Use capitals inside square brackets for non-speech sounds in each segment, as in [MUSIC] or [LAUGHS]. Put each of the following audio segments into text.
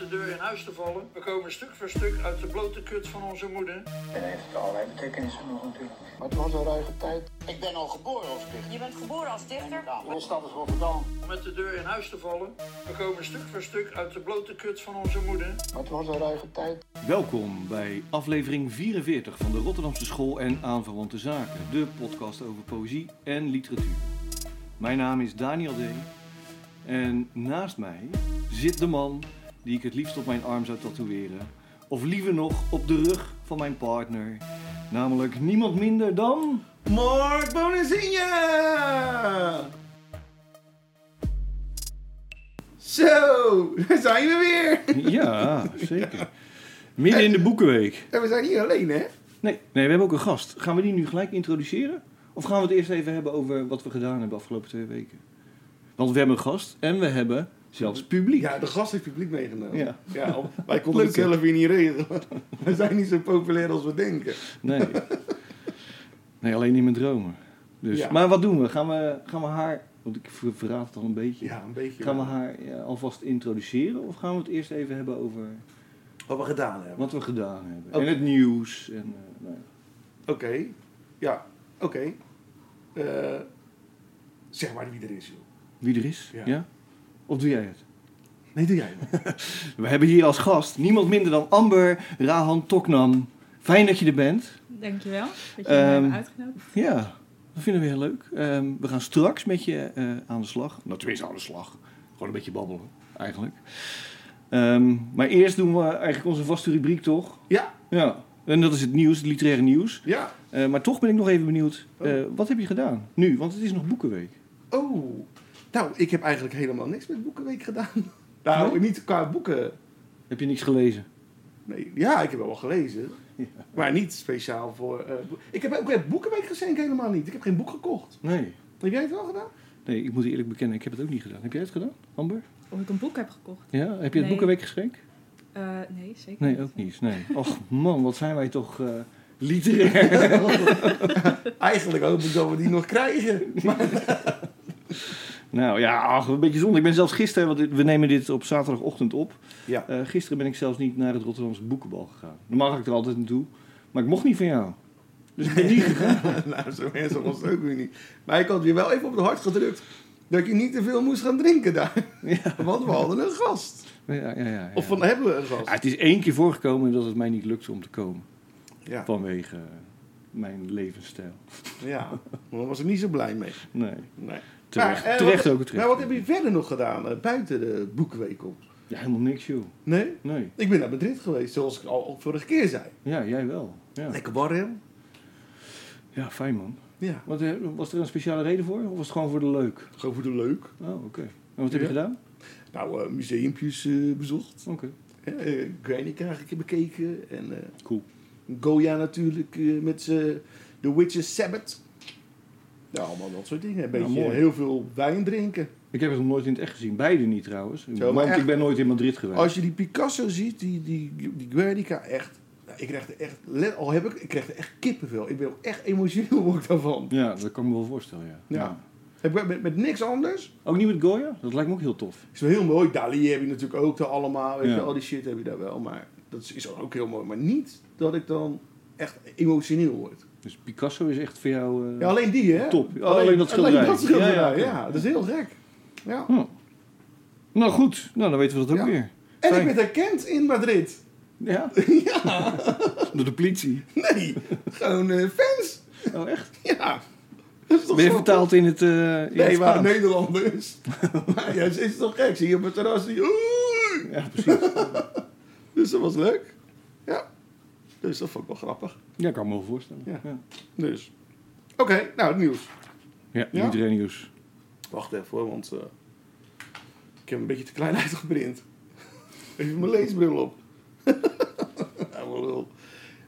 de deur in huis te vallen. We komen stuk voor stuk uit de blote kut van onze moeder. En heeft allerlei betekenissen nog natuurlijk. Maar het was een ruige tijd. Ik ben al geboren als dichter. Je bent geboren als dichter? Ja, mijn stad is Rotterdam. Om met de deur in huis te vallen. We komen stuk voor stuk uit de blote kut van onze moeder. Maar het was een ruige tijd. Welkom bij aflevering 44 van de Rotterdamse School en Aanverwante Zaken, de podcast over poëzie en literatuur. Mijn naam is Daniel D. En naast mij zit de man die ik het liefst op mijn arm zou tatoeëren. Of liever nog op de rug van mijn partner. Namelijk niemand minder dan... Mark Bonazinha! Zo, daar zijn we weer. Ja, zeker. Midden in de boekenweek. En we zijn niet alleen, hè? Nee, nee, we hebben ook een gast. Gaan we die nu gelijk introduceren? Of gaan we het eerst even hebben over wat we gedaan hebben de afgelopen twee weken? Want we hebben een gast en we hebben zelfs publiek. Ja, de gast heeft publiek meegenomen. Ja. [LAUGHS] Wij konden het zelf weer niet regelen. [LAUGHS] We zijn niet zo populair als we denken. Nee. Nee, alleen in mijn dromen. Dus. Ja. Maar wat doen we? Gaan, we? gaan we haar, want ik ver- verraad het al een beetje. Ja, een beetje. Gaan we haar ja, alvast introduceren of gaan we het eerst even hebben over Wat we gedaan hebben. wat we gedaan hebben? Oké. En het nieuws. En, eh, nou ja. Oké. Ja, oké. Eh, zeg maar wie er is, joh. Wie er is? Ja. Of doe jij het? Nee, doe jij het. [LAUGHS] We hebben hier als gast niemand minder dan Amber Rahan Toknam. Fijn dat je er bent. Dankjewel dat je me Ehm, hebt uitgenodigd. Ja, dat vinden we heel leuk. Ehm, we gaan straks met je eh, aan de slag. Nou, tenminste aan de slag. Gewoon een beetje babbelen, eigenlijk. Ehm, maar eerst doen we eigenlijk onze vaste rubriek, toch? Ja, Ja. En dat is het nieuws, het literaire nieuws. ja. Eh, maar toch ben ik nog even benieuwd. Oh. eh, wat heb je gedaan? Nu, want het is nog Boekenweek. Oh. Nou, ik heb eigenlijk helemaal niks met Boekenweek gedaan. Nou, Nee? niet qua boeken. Heb je niks gelezen? Nee, ja, ik heb wel gelezen. Maar niet speciaal voor... eh, ik heb ook het Boekenweek geschenk helemaal niet. Ik heb geen boek gekocht. Nee. Heb jij het wel gedaan? Nee, ik moet eerlijk bekennen, ik heb het ook niet gedaan. Heb jij het gedaan, Amber? Of ik een boek heb gekocht? Ja? Heb je het Nee. Boekenweekgeschenk? Eh, nee, zeker Nee, ook niet. Nee. Och man, wat zijn wij toch eh, literair. [LAUGHS] Eigenlijk hoop ik dat we die nog krijgen. [LAUGHS] [LAUGHS] nou ja, ach, een beetje zonde. Ik ben zelfs gisteren, want we nemen dit op zaterdagochtend op. Ja. Eh, gisteren ben ik zelfs niet naar het Rotterdamse boekenbal gegaan. Normaal ga ik er altijd naartoe, maar ik mocht niet van jou. Dus ik ben niet [LAUGHS] gegaan. nou, zo ernstig was het ook weer niet. Maar ik had je wel even op het hart gedrukt dat je niet te veel moest gaan drinken daar. Ja. [LAUGHS] Want we hadden een gast. Ja, ja, ja, ja. Of van, hebben we een gast? Ja, het is één keer voorgekomen dat het mij niet lukte om te komen. Ja. Vanwege mijn levensstijl. ja. [LAUGHS] Maar was ik niet zo blij mee. Nee, Nee. Terecht, Maar, eh, terecht wat, ook. Terecht. Maar wat heb je verder nog gedaan eh, buiten de boekenweek op? Ja, helemaal niks joh. Nee? Nee. Ik ben naar Madrid geweest, zoals ik al vorige keer zei. Ja, jij wel. Ja, Lekker warm. ja fijn man. Ja. Wat, eh, was er een speciale reden voor? Of was het gewoon voor de leuk? Gewoon voor de leuk. Oh, oké. En wat heb je gedaan? Nou, museumpjes bezocht. Oké. Uh, Guernica heb ik bekeken. En eh, Cool. Goya natuurlijk eh, met z'n The Witches Sabbath. Ja, allemaal dat soort dingen. Een Nou, beetje heel veel wijn drinken. Ik heb het nog nooit in het echt gezien. Beide niet trouwens. maar Want echt- ik ben nooit in Madrid geweest. Als je die Picasso ziet, die, die, die Guernica, echt... nou, ik krijg er echt... let- Al heb ik... Ik krijg er echt kippenvel. Ik ben ook echt emotioneel [LAUGHS] word ik daarvan. Ja, dat kan ik me wel voorstellen, ja. Ja. Heb ik met, met niks anders. Ook niet met Goya? Dat lijkt me ook heel tof. is wel heel mooi. Dali heb je natuurlijk ook daar allemaal. Weet Ja. je, al die shit heb je daar wel. Maar dat is- is ook heel mooi. Maar niet dat ik dan echt emotioneel word. Dus Picasso is echt voor jou... eh, Ja, alleen die, hè? Top. Alleen dat schilderij. Alleen dat schilderij, Ja, ja. ja, dat is heel gek. Ja. hm. Nou goed, nou, dan weten we dat ook weer. En Fijn. ik ben herkend in Madrid. Ja? [LAUGHS] ja, [LAUGHS] Door de politie. nee. Gewoon eh, fans. Oh, echt? Ja. Dat is toch Ben je zo- vertaald in het, in Nee, het maar Spaans? Nederlanders. [LAUGHS] maar ja, het is toch gek. Zie je op het terras. Die... Oei. Ja, precies. Dus dat was leuk. Dus dat vond ik wel grappig. Ja, kan me wel voorstellen. Ja. Ja, Dus. Oké, nou het nieuws. ja, Ja? literair nieuws. Wacht even hoor, want eh, ik heb een beetje te klein [LAUGHS] uitgeprint. Even mijn leesbril op. [LAUGHS]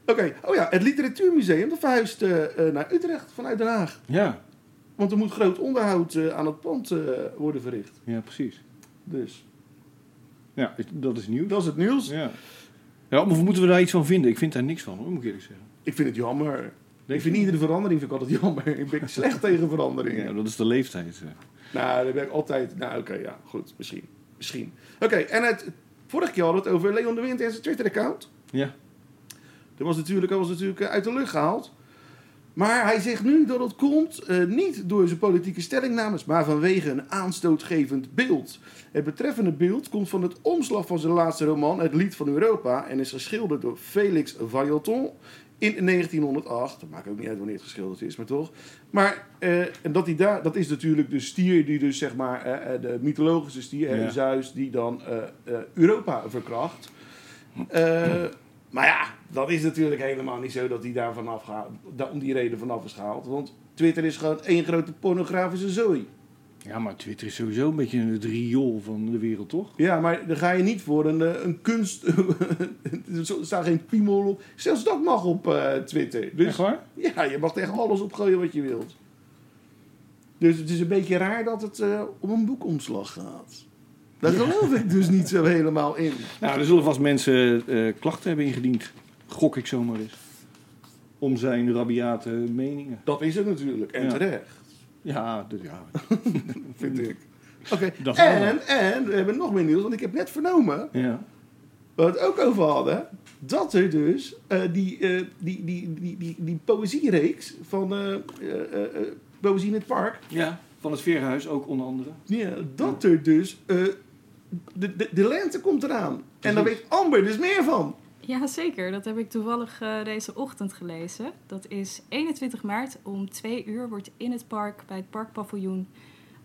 Oké, oh ja, het Literatuurmuseum dat verhuist eh, eh, naar Utrecht vanuit Den Haag. Ja, Want er moet groot onderhoud aan het pand worden verricht. ja, precies. Dus Ja, dat is nieuw. dat is het nieuws. Ja. Ja, maar moeten we daar iets van vinden? Ik vind daar niks van, hoor, moet ik eerlijk zeggen. Ik vind het jammer. Ik vind iedere verandering vind ik altijd jammer. Ik ben slecht tegen veranderingen. Ja, dat is de leeftijd. eh. Nou, daar ben ik altijd... Nou, oké, ja, goed. Misschien. Misschien. Oké, en het Vorige keer hadden we het over Leon de Wind en zijn Twitter-account. Ja. Dat was natuurlijk, dat was natuurlijk eh, uit de lucht gehaald. Maar hij zegt nu dat het komt eh, niet door zijn politieke stellingnames, maar vanwege een aanstootgevend beeld. Het betreffende beeld komt van het omslag van zijn laatste roman, Het Lied van Europa, en is geschilderd door Félix Vaillanton in 1908. Dat maakt ook niet uit wanneer het geschilderd is, maar toch. Maar eh, en dat, hij daar, dat is natuurlijk de stier die dus, zeg maar, eh, de mythologische stier, Ja. Zeus, die dan Europa verkracht. Eh, maar ja, dat is natuurlijk helemaal niet zo dat hij daar vanaf gaat, om die reden vanaf is gehaald. Want Twitter is gewoon één grote pornografische zooi. Ja, maar Twitter is sowieso een beetje het riool van de wereld, toch? Ja, maar dan ga je niet voor een, eh, een kunst. [LAUGHS] er staat geen piemel op. Zelfs dat mag op eh, Twitter. Dus Echt waar? ja, je mag tegen alles opgooien wat je wilt. Dus het is een beetje raar dat het eh, om een boekomslag gaat. Daar geloof ik dus niet zo helemaal in. Nou, er zullen vast mensen eh, klachten hebben ingediend. Gok ik zomaar eens. Om zijn rabiate meningen. Dat is het natuurlijk. En Ja. terecht, Ja, dus ja. [LAUGHS] vind ik. Oké, en, en we hebben nog meer nieuws. Want ik heb net vernomen, ja. waar we het ook over hadden... dat er dus eh, die, eh, die, die, die, die, die poëziereeks van eh, eh, eh, eh, Poëzie in het Park... Ja, van het Veerhuis ook onder andere. Ja, dat er dus... de, de, de lente komt eraan. En daar weet Amber dus meer van. Ja, zeker. Dat heb ik toevallig eh, deze ochtend gelezen. Dat is 21 maart om 2 uur wordt in het park, bij het Parkpaviljoen,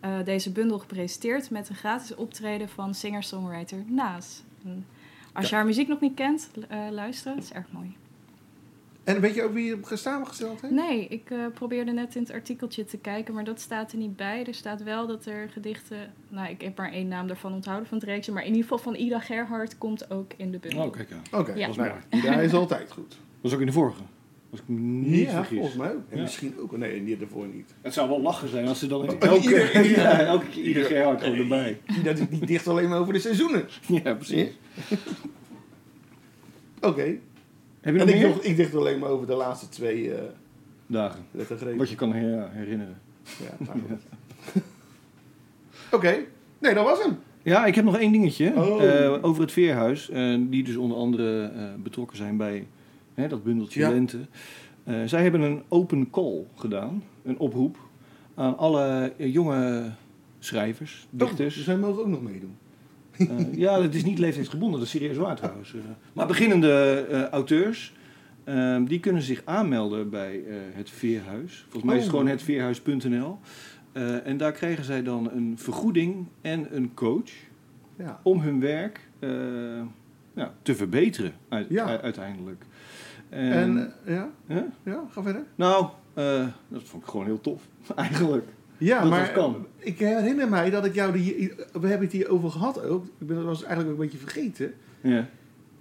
eh, deze bundel gepresenteerd met een gratis optreden van singer-songwriter Naas. En als je haar muziek nog niet kent, eh, luisteren. Dat is erg mooi. En weet je ook wie je samengesteld heeft? Nee, ik eh, probeerde net in het artikeltje te kijken, maar dat staat er niet bij. Er staat wel dat er gedichten... Nou, ik heb maar één naam daarvan onthouden van het reeksje. Maar in ieder geval van Ida Gerhard komt ook in de bundel. Oh, kijk aan. Oké, Ja. nou ja, Ida is altijd goed. Dat [LAUGHS] was ook in de vorige. Als ik me niet ja, vergis. volgens mij ook. En Ja. misschien ook. Nee, niet ervoor niet. Het zou wel lachen zijn als ze dan Oh, elke, ieder- ieder- [LAUGHS] ja, elke keer ieder Gerhard gewoon erbij. [LAUGHS] Ida die, die dicht alleen maar over de seizoenen. Ja, precies. Oké. Heb je En nog ik, meer dacht- ik alleen maar over de laatste twee eh dagen? Wat je kan her- herinneren. Ja, nou [LAUGHS] goed. Oké. Nee, dat was hem. Ja, ik heb nog één dingetje Oh. eh, over het Veerhuis. eh, die dus onder andere eh, betrokken zijn bij hè, dat bundeltje Ja. Lente. Eh, zij hebben een open call gedaan. Een oproep aan alle jonge schrijvers, Oh, dichters. dus wij mogen ook nog meedoen. Eh, ja, het is niet leeftijdsgebonden, dat is serieus waar trouwens. Eh, maar beginnende eh, auteurs, eh, die kunnen zich aanmelden bij het Veerhuis. Volgens mij is het Oh. gewoon hetveerhuis.nl. En daar krijgen zij dan een vergoeding en een coach Ja. om hun werk ja, te verbeteren uit- Ja. u- uiteindelijk. En, ja? Ja, ga verder. Nou, dat vond ik gewoon heel tof, [LAUGHS] eigenlijk. Ja, Dat maar dat kan. ik herinner mij dat ik jou... Die, we hebben het hier over gehad ook. Ik ben dat was eigenlijk ook een beetje vergeten. Ja.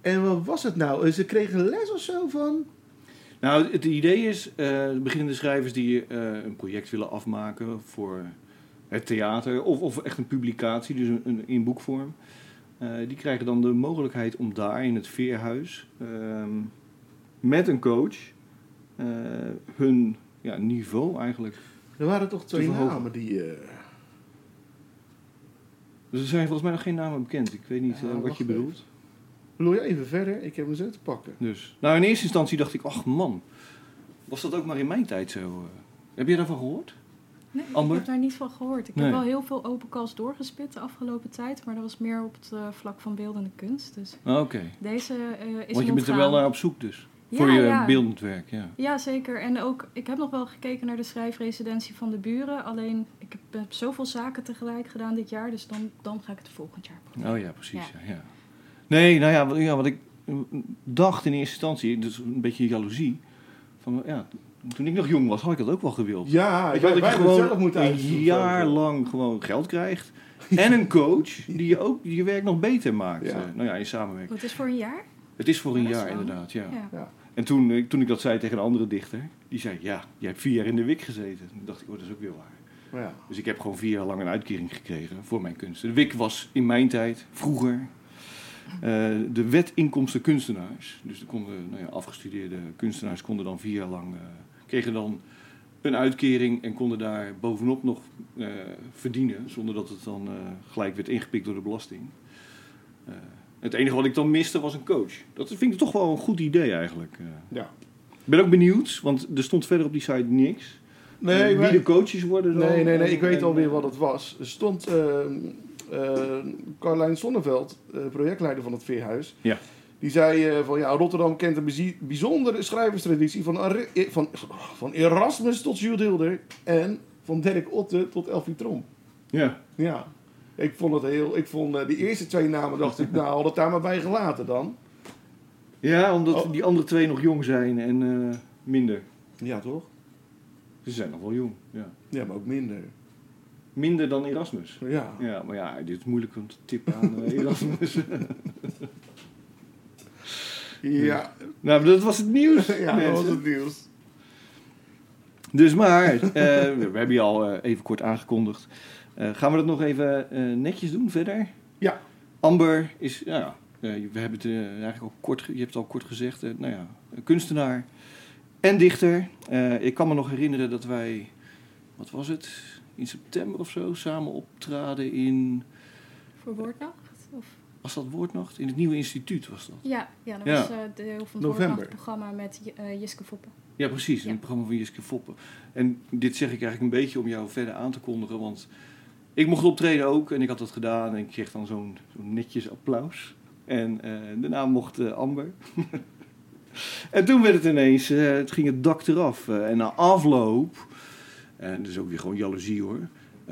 En wat was het nou? Ze kregen les of zo van... Nou, het idee is, eh beginnende schrijvers die eh, een project willen afmaken voor het theater of, of echt een publicatie, dus een, een, in boekvorm. eh, die krijgen dan de mogelijkheid om daar in het veerhuis ehm, met een coach hun ja, niveau eigenlijk. Er waren toch twee namen die... eh, Dus er zijn volgens mij nog geen namen bekend. Ik weet niet Ja, eh, wat je even. bedoelt. Je even verder? Ik heb hem zo te pakken. Dus. Nou, in eerste instantie dacht ik, ach man, was dat ook maar in mijn tijd zo? eh? Heb je daarvan gehoord? Nee, Amber? ik heb daar niet van gehoord. Ik Nee. heb wel heel veel open calls doorgespit de afgelopen tijd, maar dat was meer op het vlak van beeldende kunst. Dus Oké. deze eh, is Want je bent er wel naar op zoek dus. Ja, voor je ja. beeldend werk, ja. Ja, zeker. En ook, ik heb nog wel gekeken naar de schrijfresidentie van de buren. Alleen, ik heb, heb zoveel zaken tegelijk gedaan dit jaar, dus dan, dan ga ik het volgend jaar proberen. Oh ja, precies. Ja. Ja, Nee, nou ja wat, ja, wat ik dacht in eerste instantie, dus een beetje jaloezie. Van, ja, toen ik nog jong was, had ik dat ook wel gewild. Ja, Weet je wel, dat je het gewoon een jaar lang gewoon geld krijgt. [LAUGHS] En een coach die je ook je werk nog beter maakt. Ja. eh, nou ja, in samenwerking. Wat is voor een jaar? Het is voor een Dat jaar inderdaad, ja. Ja. En toen, eh, toen ik dat zei tegen een andere dichter, die zei, ja, jij hebt vier jaar in de wik gezeten. Toen dacht ik, oh, dat is ook weer waar. Ja. Dus ik heb gewoon vier jaar lang een uitkering gekregen voor mijn kunst. De WIC was in mijn tijd, vroeger, eh, de wet inkomsten kunstenaars. Dus er konden, nou ja, afgestudeerde kunstenaars konden dan vier jaar lang, eh, kregen dan een uitkering en konden daar bovenop nog verdienen. Zonder dat het dan gelijk werd ingepikt door de belasting. Eh, Het enige wat ik dan miste was een coach. Dat vind ik toch wel een goed idee eigenlijk. eh. Ja. Ik ben ook benieuwd, want er stond verder op die site niks. Nee, Eh, wie de coaches worden dan. nee, nee, nee, ik En- weet alweer wat het was. Er stond eh eh, Carlijn Sonneveld, eh, projectleider van het Veerhuis. Ja. Die zei eh, van ja, Rotterdam kent een bijzondere schrijverstraditie van, Ar- eh, van, van Erasmus tot Jules Deelder en van Dirk Otte tot Elfie Tromp. Ja. Ja, ik vond het heel. Ik vond eh, die eerste twee namen, dacht ik, nou, had het daar maar bij gelaten dan. ja, omdat Oh. die andere twee nog jong zijn en eh, minder. Ja, toch? Ze zijn nog wel jong. Ja. Ja, maar ook minder. Minder dan Erasmus. Ja. Ja, maar ja, dit is moeilijk om te tippen aan eh, Erasmus. [LAUGHS] Ja, nou, dat was het nieuws. [LAUGHS] ja dat was het nieuws. Dus maar, [LAUGHS] eh, we hebben je al eh, even kort aangekondigd. Eh, gaan we dat nog even eh, netjes doen verder? Ja. Amber is, ja, eh, we hebben het eigenlijk al kort, je hebt het al kort gezegd, nou ja, kunstenaar en dichter. Eh, ik kan me nog herinneren dat wij, wat was het, in september of zo, samen optraden in, Voor Woordnacht? Of? was dat Woordnacht? In het nieuwe instituut was dat. Ja, ja, dat Ja. was eh, deel van het November. Woordnachtprogramma met eh, Jiske Foppen. Ja, precies. Ja. het programma van Jiske Foppen. En dit zeg ik eigenlijk een beetje om jou verder aan te kondigen. Want ik mocht optreden ook en ik had dat gedaan. En ik kreeg dan zo'n netjes applaus. En eh, daarna mocht eh, Amber. [LAUGHS] en toen werd het ineens, eh, het ging het dak eraf. En na afloop, en dat is ook weer gewoon jaloezie hoor.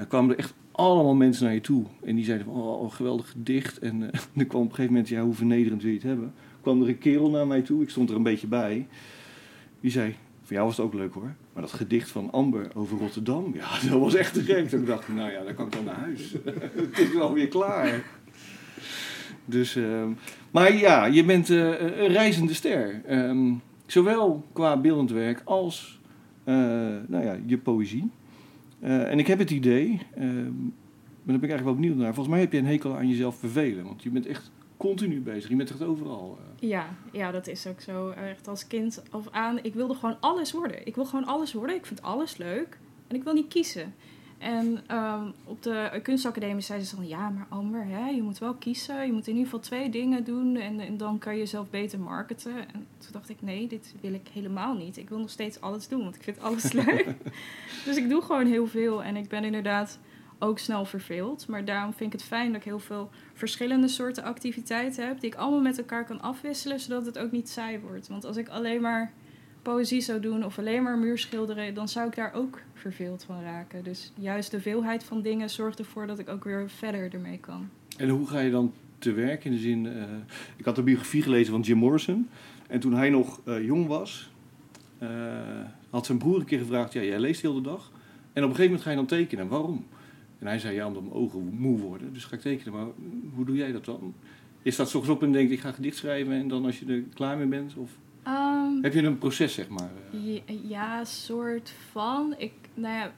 kwamen er echt allemaal mensen naar je toe. En die zeiden van, oh, geweldig gedicht. En [LAUGHS] er kwam op een gegeven moment, ja, hoe vernederend wil je het hebben? kwam er een kerel naar mij toe, ik stond er een beetje bij. Die zei, voor jou was het ook leuk hoor. Maar dat gedicht van Amber over Rotterdam, [LAUGHS] ja, dat was echt te gek. Toen dacht ik, nou ja, dan kan ik dan naar huis. [LAUGHS] het is wel weer klaar. Dus, ehm, maar ja, je bent eh, een reizende ster. Ehm, zowel qua beeldend werk als eh, nou ja, je poëzie. Eh, en ik heb het idee, ehm, maar daar ben ik eigenlijk wel benieuwd naar. Volgens mij heb je een hekel aan jezelf vervelen. Want je bent echt continu bezig. Je bent echt overal. Ja, ja, dat is ook zo. Echt als kind af aan. Ik wilde gewoon alles worden. Ik wil gewoon alles worden. Ik vind alles leuk. En ik wil niet kiezen. En ehm, op de kunstacademie zeiden ze van... Ja, maar Amber, hè, je moet wel kiezen. Je moet in ieder geval twee dingen doen. En, en dan kan je jezelf beter marketen. En toen dacht ik, nee, dit wil ik helemaal niet. Ik wil nog steeds alles doen, want ik vind alles [LAUGHS] leuk. [LAUGHS] dus ik doe gewoon heel veel. En ik ben inderdaad ook snel verveeld. Maar daarom vind ik het fijn dat ik heel veel verschillende soorten activiteiten heb. Die ik allemaal met elkaar kan afwisselen, zodat het ook niet saai wordt. Want als ik alleen maar poëzie zou doen of alleen maar muurschilderen, dan zou ik daar ook verveeld van raken. Dus juist de veelheid van dingen zorgt ervoor dat ik ook weer verder ermee kan. En hoe ga je dan te werk? In de zin, eh, ik had de biografie gelezen van Jim Morrison. En toen hij nog eh, jong was, eh, had zijn broer een keer gevraagd: Ja, jij leest heel de dag. En op een gegeven moment ga je dan tekenen. Waarom? En hij zei: Ja, omdat mijn ogen moe worden. Dus ga ik tekenen. Maar hoe doe jij dat dan? Je staat 's ochtends op en denkt: Ik ga gedicht schrijven. En dan als je er klaar mee bent? Of Ehm, heb je een proces, zeg maar? eh? Ja, ja, soort van. Ik, nou ja,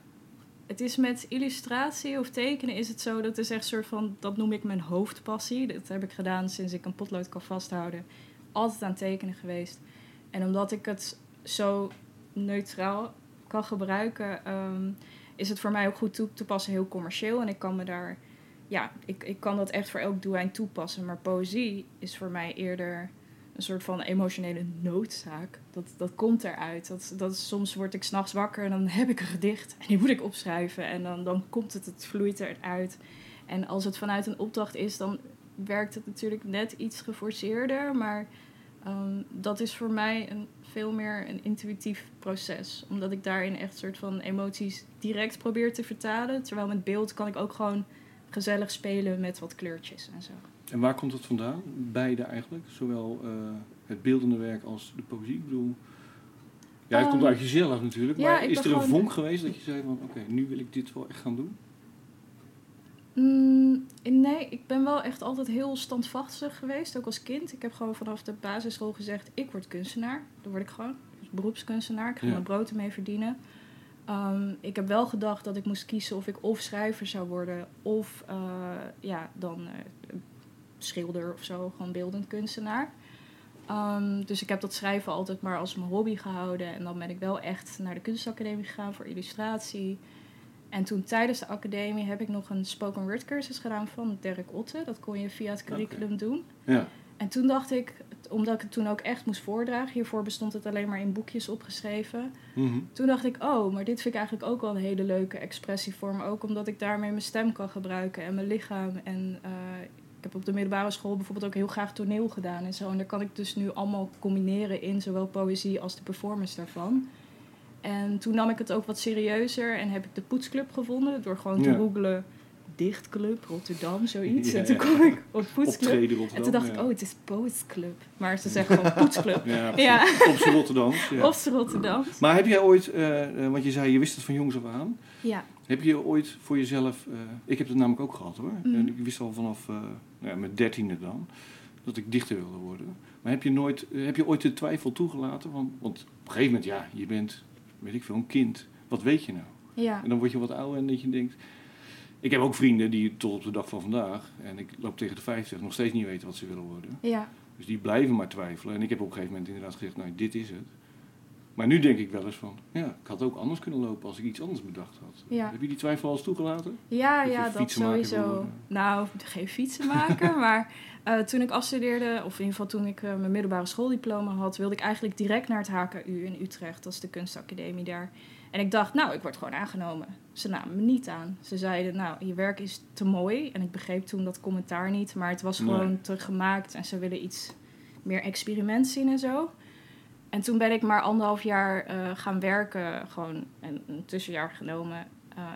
het is met illustratie of tekenen is het zo, dat is echt soort van, dat noem ik mijn hoofdpassie. Dat heb ik gedaan sinds ik een potlood kan vasthouden. Altijd aan tekenen geweest. En omdat ik het zo neutraal kan gebruiken, ehm, is het voor mij ook goed toe te passen, heel commercieel. En ik kan me daar, ja, ik, ik kan dat echt voor elk doelein toepassen. Maar poëzie is voor mij eerder een soort van emotionele noodzaak. Dat, dat komt eruit. Dat, dat, soms word ik s'nachts wakker en dan heb ik een gedicht. En die moet ik opschrijven. En dan, dan komt het, het vloeit eruit. En als het vanuit een opdracht is, dan werkt het natuurlijk net iets geforceerder. Maar ehm, dat is voor mij een, veel meer een intuïtief proces. Omdat ik daarin echt soort van emoties direct probeer te vertalen. Terwijl met beeld kan ik ook gewoon gezellig spelen met wat kleurtjes en zo. En waar komt het vandaan? Beide eigenlijk. Zowel eh, het beeldende werk als de poëzie. Ik bedoel, ja, het Ehm, komt uit jezelf natuurlijk. maar is er een gewoon- vonk geweest dat je zei van... Oké, nu wil ik dit wel echt gaan doen? Mm, nee, ik ben wel echt altijd heel standvastig geweest, ook als kind. Ik heb gewoon vanaf de basisschool gezegd, ik word kunstenaar. Dan word ik gewoon dus beroepskunstenaar. Ik ga Ja. mijn brood ermee verdienen. Ehm, ik heb wel gedacht dat ik moest kiezen of ik of schrijver zou worden... of eh, ja, dan eh, schilder of zo, gewoon beeldend kunstenaar. Ehm, dus ik heb dat schrijven altijd maar als mijn hobby gehouden. En dan ben ik wel echt naar de kunstacademie gegaan voor illustratie. En toen tijdens de academie heb ik nog een spoken word cursus gedaan van Dirk Otte. Dat kon je via het curriculum doen. Ja. En toen dacht ik, omdat ik het toen ook echt moest voordragen, hiervoor bestond het alleen maar in boekjes opgeschreven. Mhm. Toen dacht ik, oh, maar dit vind ik eigenlijk ook wel een hele leuke expressievorm. Ook omdat ik daarmee mijn stem kan gebruiken en mijn lichaam. En eh, ik heb op de middelbare school bijvoorbeeld ook heel graag toneel gedaan en zo. En daar kan ik dus nu allemaal combineren in zowel poëzie als de performance daarvan. En toen nam ik het ook wat serieuzer en heb ik de poetsclub gevonden door gewoon te Ja. googlen dichtclub Rotterdam, zoiets. Ja, en toen kwam ik op poetsclub. En toen dacht ik, oh, het is Poets Club. Maar ze zeggen gewoon poetsclub. [LAUGHS] Ja, op z'n Rotterdam. Ze Rotterdam. Maar heb jij ooit, eh, eh, want je zei je wist het van jongs af aan. Ja. Heb je ooit voor jezelf, eh, ik heb het namelijk ook gehad hoor. Mhm. En ik wist al vanaf nou ja, mijn dertiende dan, dat ik dichter wilde worden. Maar heb je, nooit, heb je ooit de twijfel toegelaten? Want, want op een gegeven moment, ja, je bent, weet ik veel, een kind. Wat weet je nou? Ja. En dan word je wat ouder en dat je denkt... Ik heb ook vrienden die tot op de dag van vandaag, en ik loop tegen de 50, nog steeds niet weten wat ze willen worden. Ja. Dus die blijven maar twijfelen. En ik heb op een gegeven moment inderdaad gezegd, nou, dit is het. Maar nu denk ik wel eens van, ja, ik had ook anders kunnen lopen als ik iets anders bedacht had. Ja. Heb je die twijfel al eens toegelaten? Ja, Dat ja, dat sowieso. Nou, geen fietsenmaker, [LAUGHS] maar eh, toen ik afstudeerde, of in ieder geval toen ik eh, mijn middelbare schooldiploma had, wilde ik eigenlijk direct naar het HKU in Utrecht, dat is de kunstacademie daar. En ik dacht, nou, ik word gewoon aangenomen. Ze namen me niet aan. Ze zeiden, nou, je werk is te mooi. En ik begreep toen dat commentaar niet, maar het was Nee. gewoon te gemaakt en ze willen iets meer experiment zien en zo. En toen ben ik maar anderhalf jaar eh, gaan werken, gewoon een, een tussenjaar genomen.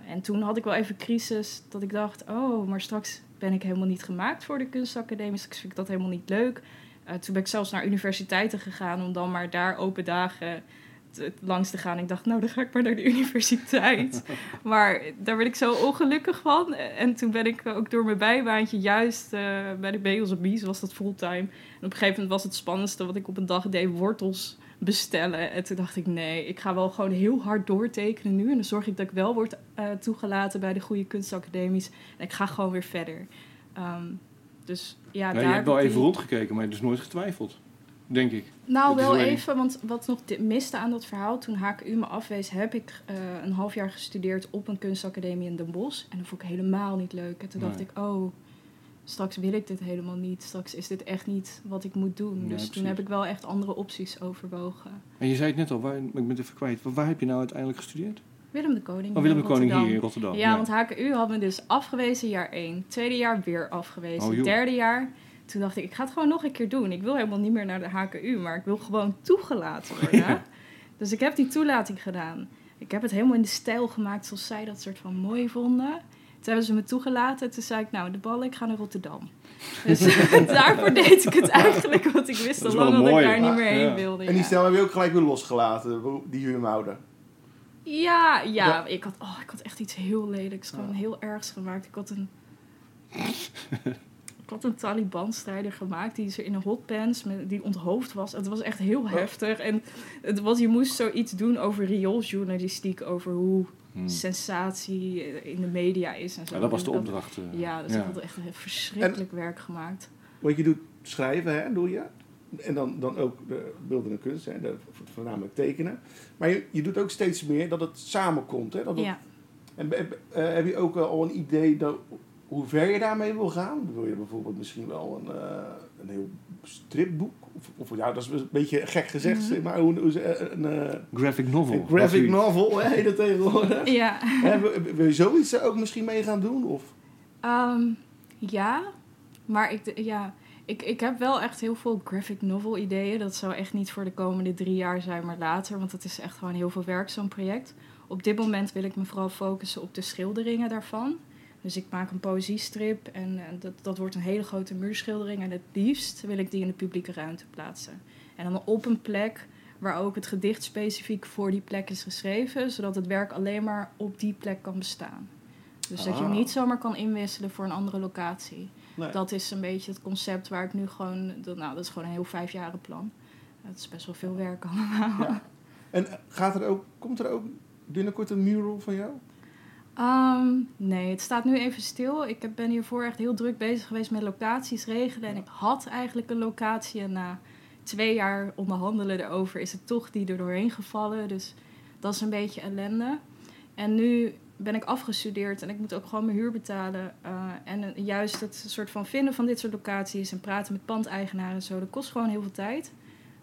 En toen had ik wel even crisis dat ik dacht, oh, maar straks ben ik helemaal niet gemaakt voor de kunstacademie. Vind ik dat helemaal niet leuk. Uh, toen ben ik zelfs naar universiteiten gegaan om dan maar daar open dagen te, langs te gaan. Ik dacht, nou, dan ga ik maar naar de universiteit. [LAUGHS] maar daar werd ik zo ongelukkig van. En toen ben ik ook door mijn bijbaantje juist uh, bij de Bagels Bees, was dat fulltime. En op een gegeven moment was het spannendste wat ik op een dag deed, wortels bestellen. En toen dacht ik, nee, ik ga wel gewoon heel hard doortekenen nu. En dan zorg ik dat ik wel word uh, toegelaten bij de goede kunstacademies. En ik ga gewoon weer verder. Um, dus ja, daar je hebt wel die... even rondgekeken, maar je hebt dus nooit getwijfeld. Denk ik. Nou, wel even, want wat nog miste aan dat verhaal, toen HKU me afwees, heb ik eh, een half jaar gestudeerd op een kunstacademie in Den Bosch. En dat vond ik helemaal niet leuk. En toen dacht ik, oh, straks wil ik dit helemaal niet. Straks is dit echt niet wat ik moet doen. Ja, dus precies. toen heb ik wel echt andere opties overwogen. En je zei het net al, waar, ik ben het even kwijt. Waar, heb je nou uiteindelijk gestudeerd? Willem de Koning. Oh, Willem de in Koning hier in Rotterdam. Ja, want HKU had me dus afgewezen jaar 1. Tweede jaar weer afgewezen. Oh. Derde jaar, toen dacht ik, ik ga het gewoon nog een keer doen. Ik wil helemaal niet meer naar de HKU, maar ik wil gewoon toegelaten worden. [LAUGHS] Ja. Dus ik heb die toelating gedaan. Ik heb het helemaal in de stijl gemaakt zoals zij dat soort van mooi vonden. Toen hebben ze me toegelaten. Toen zei ik, nou, de ballen, ik ga naar Rotterdam. Dus [LAUGHS] daarvoor deed ik het eigenlijk, want ik wist Dat al lang dat ik daar niet meer heen Ja. wilde. En die ja. stijl heb je ook gelijk weer losgelaten, die huurmouder. Ja, ja, Ja. Ik, had, oh, ik had echt iets heel lelijks, gewoon heel ergs gemaakt. Ik had een, ik had een Taliban-strijder gemaakt die zo in een hotpants, met, die onthoofd was. Het was echt heel heftig. En het was, je moest zoiets doen over riooljournalistiek, over hoe Hmm. sensatie in de media is en zo. Ja, dat was de opdracht. eh. Ja, dus ik had echt een verschrikkelijk werk gemaakt. Want je doet schrijven, hè, doe je. En dan, dan ook de beelden en kunst, hè, de, voornamelijk tekenen. Maar je, je doet ook steeds meer dat het samenkomt. Hè, dat het- Ja. En be- eh, heb je ook eh, al een idee dat, hoe ver je daarmee wil gaan? Wil je bijvoorbeeld misschien wel een, eh, een heel stripboek? Of, of ja, dat is een beetje gek gezegd, Mhm. maar hoe, hoe, ze- een, eh, Graphic novel. een graphic novel, heet dat tegenwoordig. Ja. Hè, wil, wil je zoiets ook misschien mee gaan doen? Of? Ehm, ja, maar ik, ja, ik, ik heb wel echt heel veel graphic novel ideeën. Dat zou echt niet voor de komende drie jaar zijn, maar later. Want het is echt gewoon heel veel werk, zo'n project. Op dit moment wil ik me vooral focussen op de schilderingen daarvan. Dus ik maak een poëziestrip en eh, dat, dat wordt een hele grote muurschildering. En het liefst wil ik die in de publieke ruimte plaatsen. En dan op een plek waar ook het gedicht specifiek voor die plek is geschreven. Zodat het werk alleen maar op die plek kan bestaan. Dus dat je Ah. niet zomaar kan inwisselen voor een andere locatie. Nee. Dat is een beetje het concept waar ik nu gewoon... Dat, nou, dat is gewoon een heel vijfjaren plan. Het is best wel veel werk allemaal. Ja. En gaat er ook, komt er ook binnenkort een mural van jou? Ehm, nee, het staat nu even stil. Ik ben hiervoor echt heel druk bezig geweest met locaties regelen. En ik had eigenlijk een locatie. En na twee jaar onderhandelen erover is het toch die er doorheen gevallen. Dus dat is een beetje ellende. En nu ben ik afgestudeerd en ik moet ook gewoon mijn huur betalen. Eh, en juist het soort van vinden van dit soort locaties en praten met pandeigenaren en zo, dat kost gewoon heel veel tijd.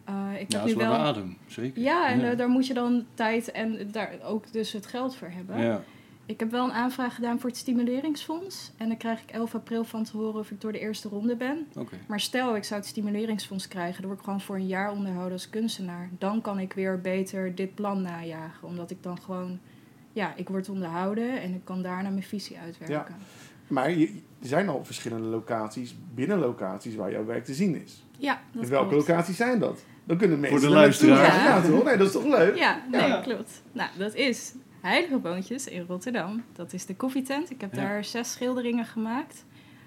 Eh, ik Ja, heb dat nu is wel wel. adem, zeker. Ja, en Ja. eh, daar moet je dan tijd en daar ook dus het geld voor hebben. Ja, Ik heb wel een aanvraag gedaan voor het stimuleringsfonds. En dan krijg ik 11 april van te horen of ik door de eerste ronde ben. Maar stel, ik zou het stimuleringsfonds krijgen, dan word ik gewoon voor een jaar onderhouden als kunstenaar. Dan kan ik weer beter dit plan najagen. Omdat ik dan gewoon, ja, ik word onderhouden en ik kan daarna mijn visie uitwerken. Maar je, er zijn al verschillende locaties, binnen locaties, waar jouw werk te zien is. Ja, dat En welke klopt. locaties zijn dat? Dan kunnen mensen de er naartoe luisteraar. gaan. Ja, toch? Nee, dat is toch leuk? Ja, nee, Ja. klopt. Nou, dat is Heilige Boontjes in Rotterdam. Dat is de koffietent. Ik heb Ja. daar zes schilderingen gemaakt.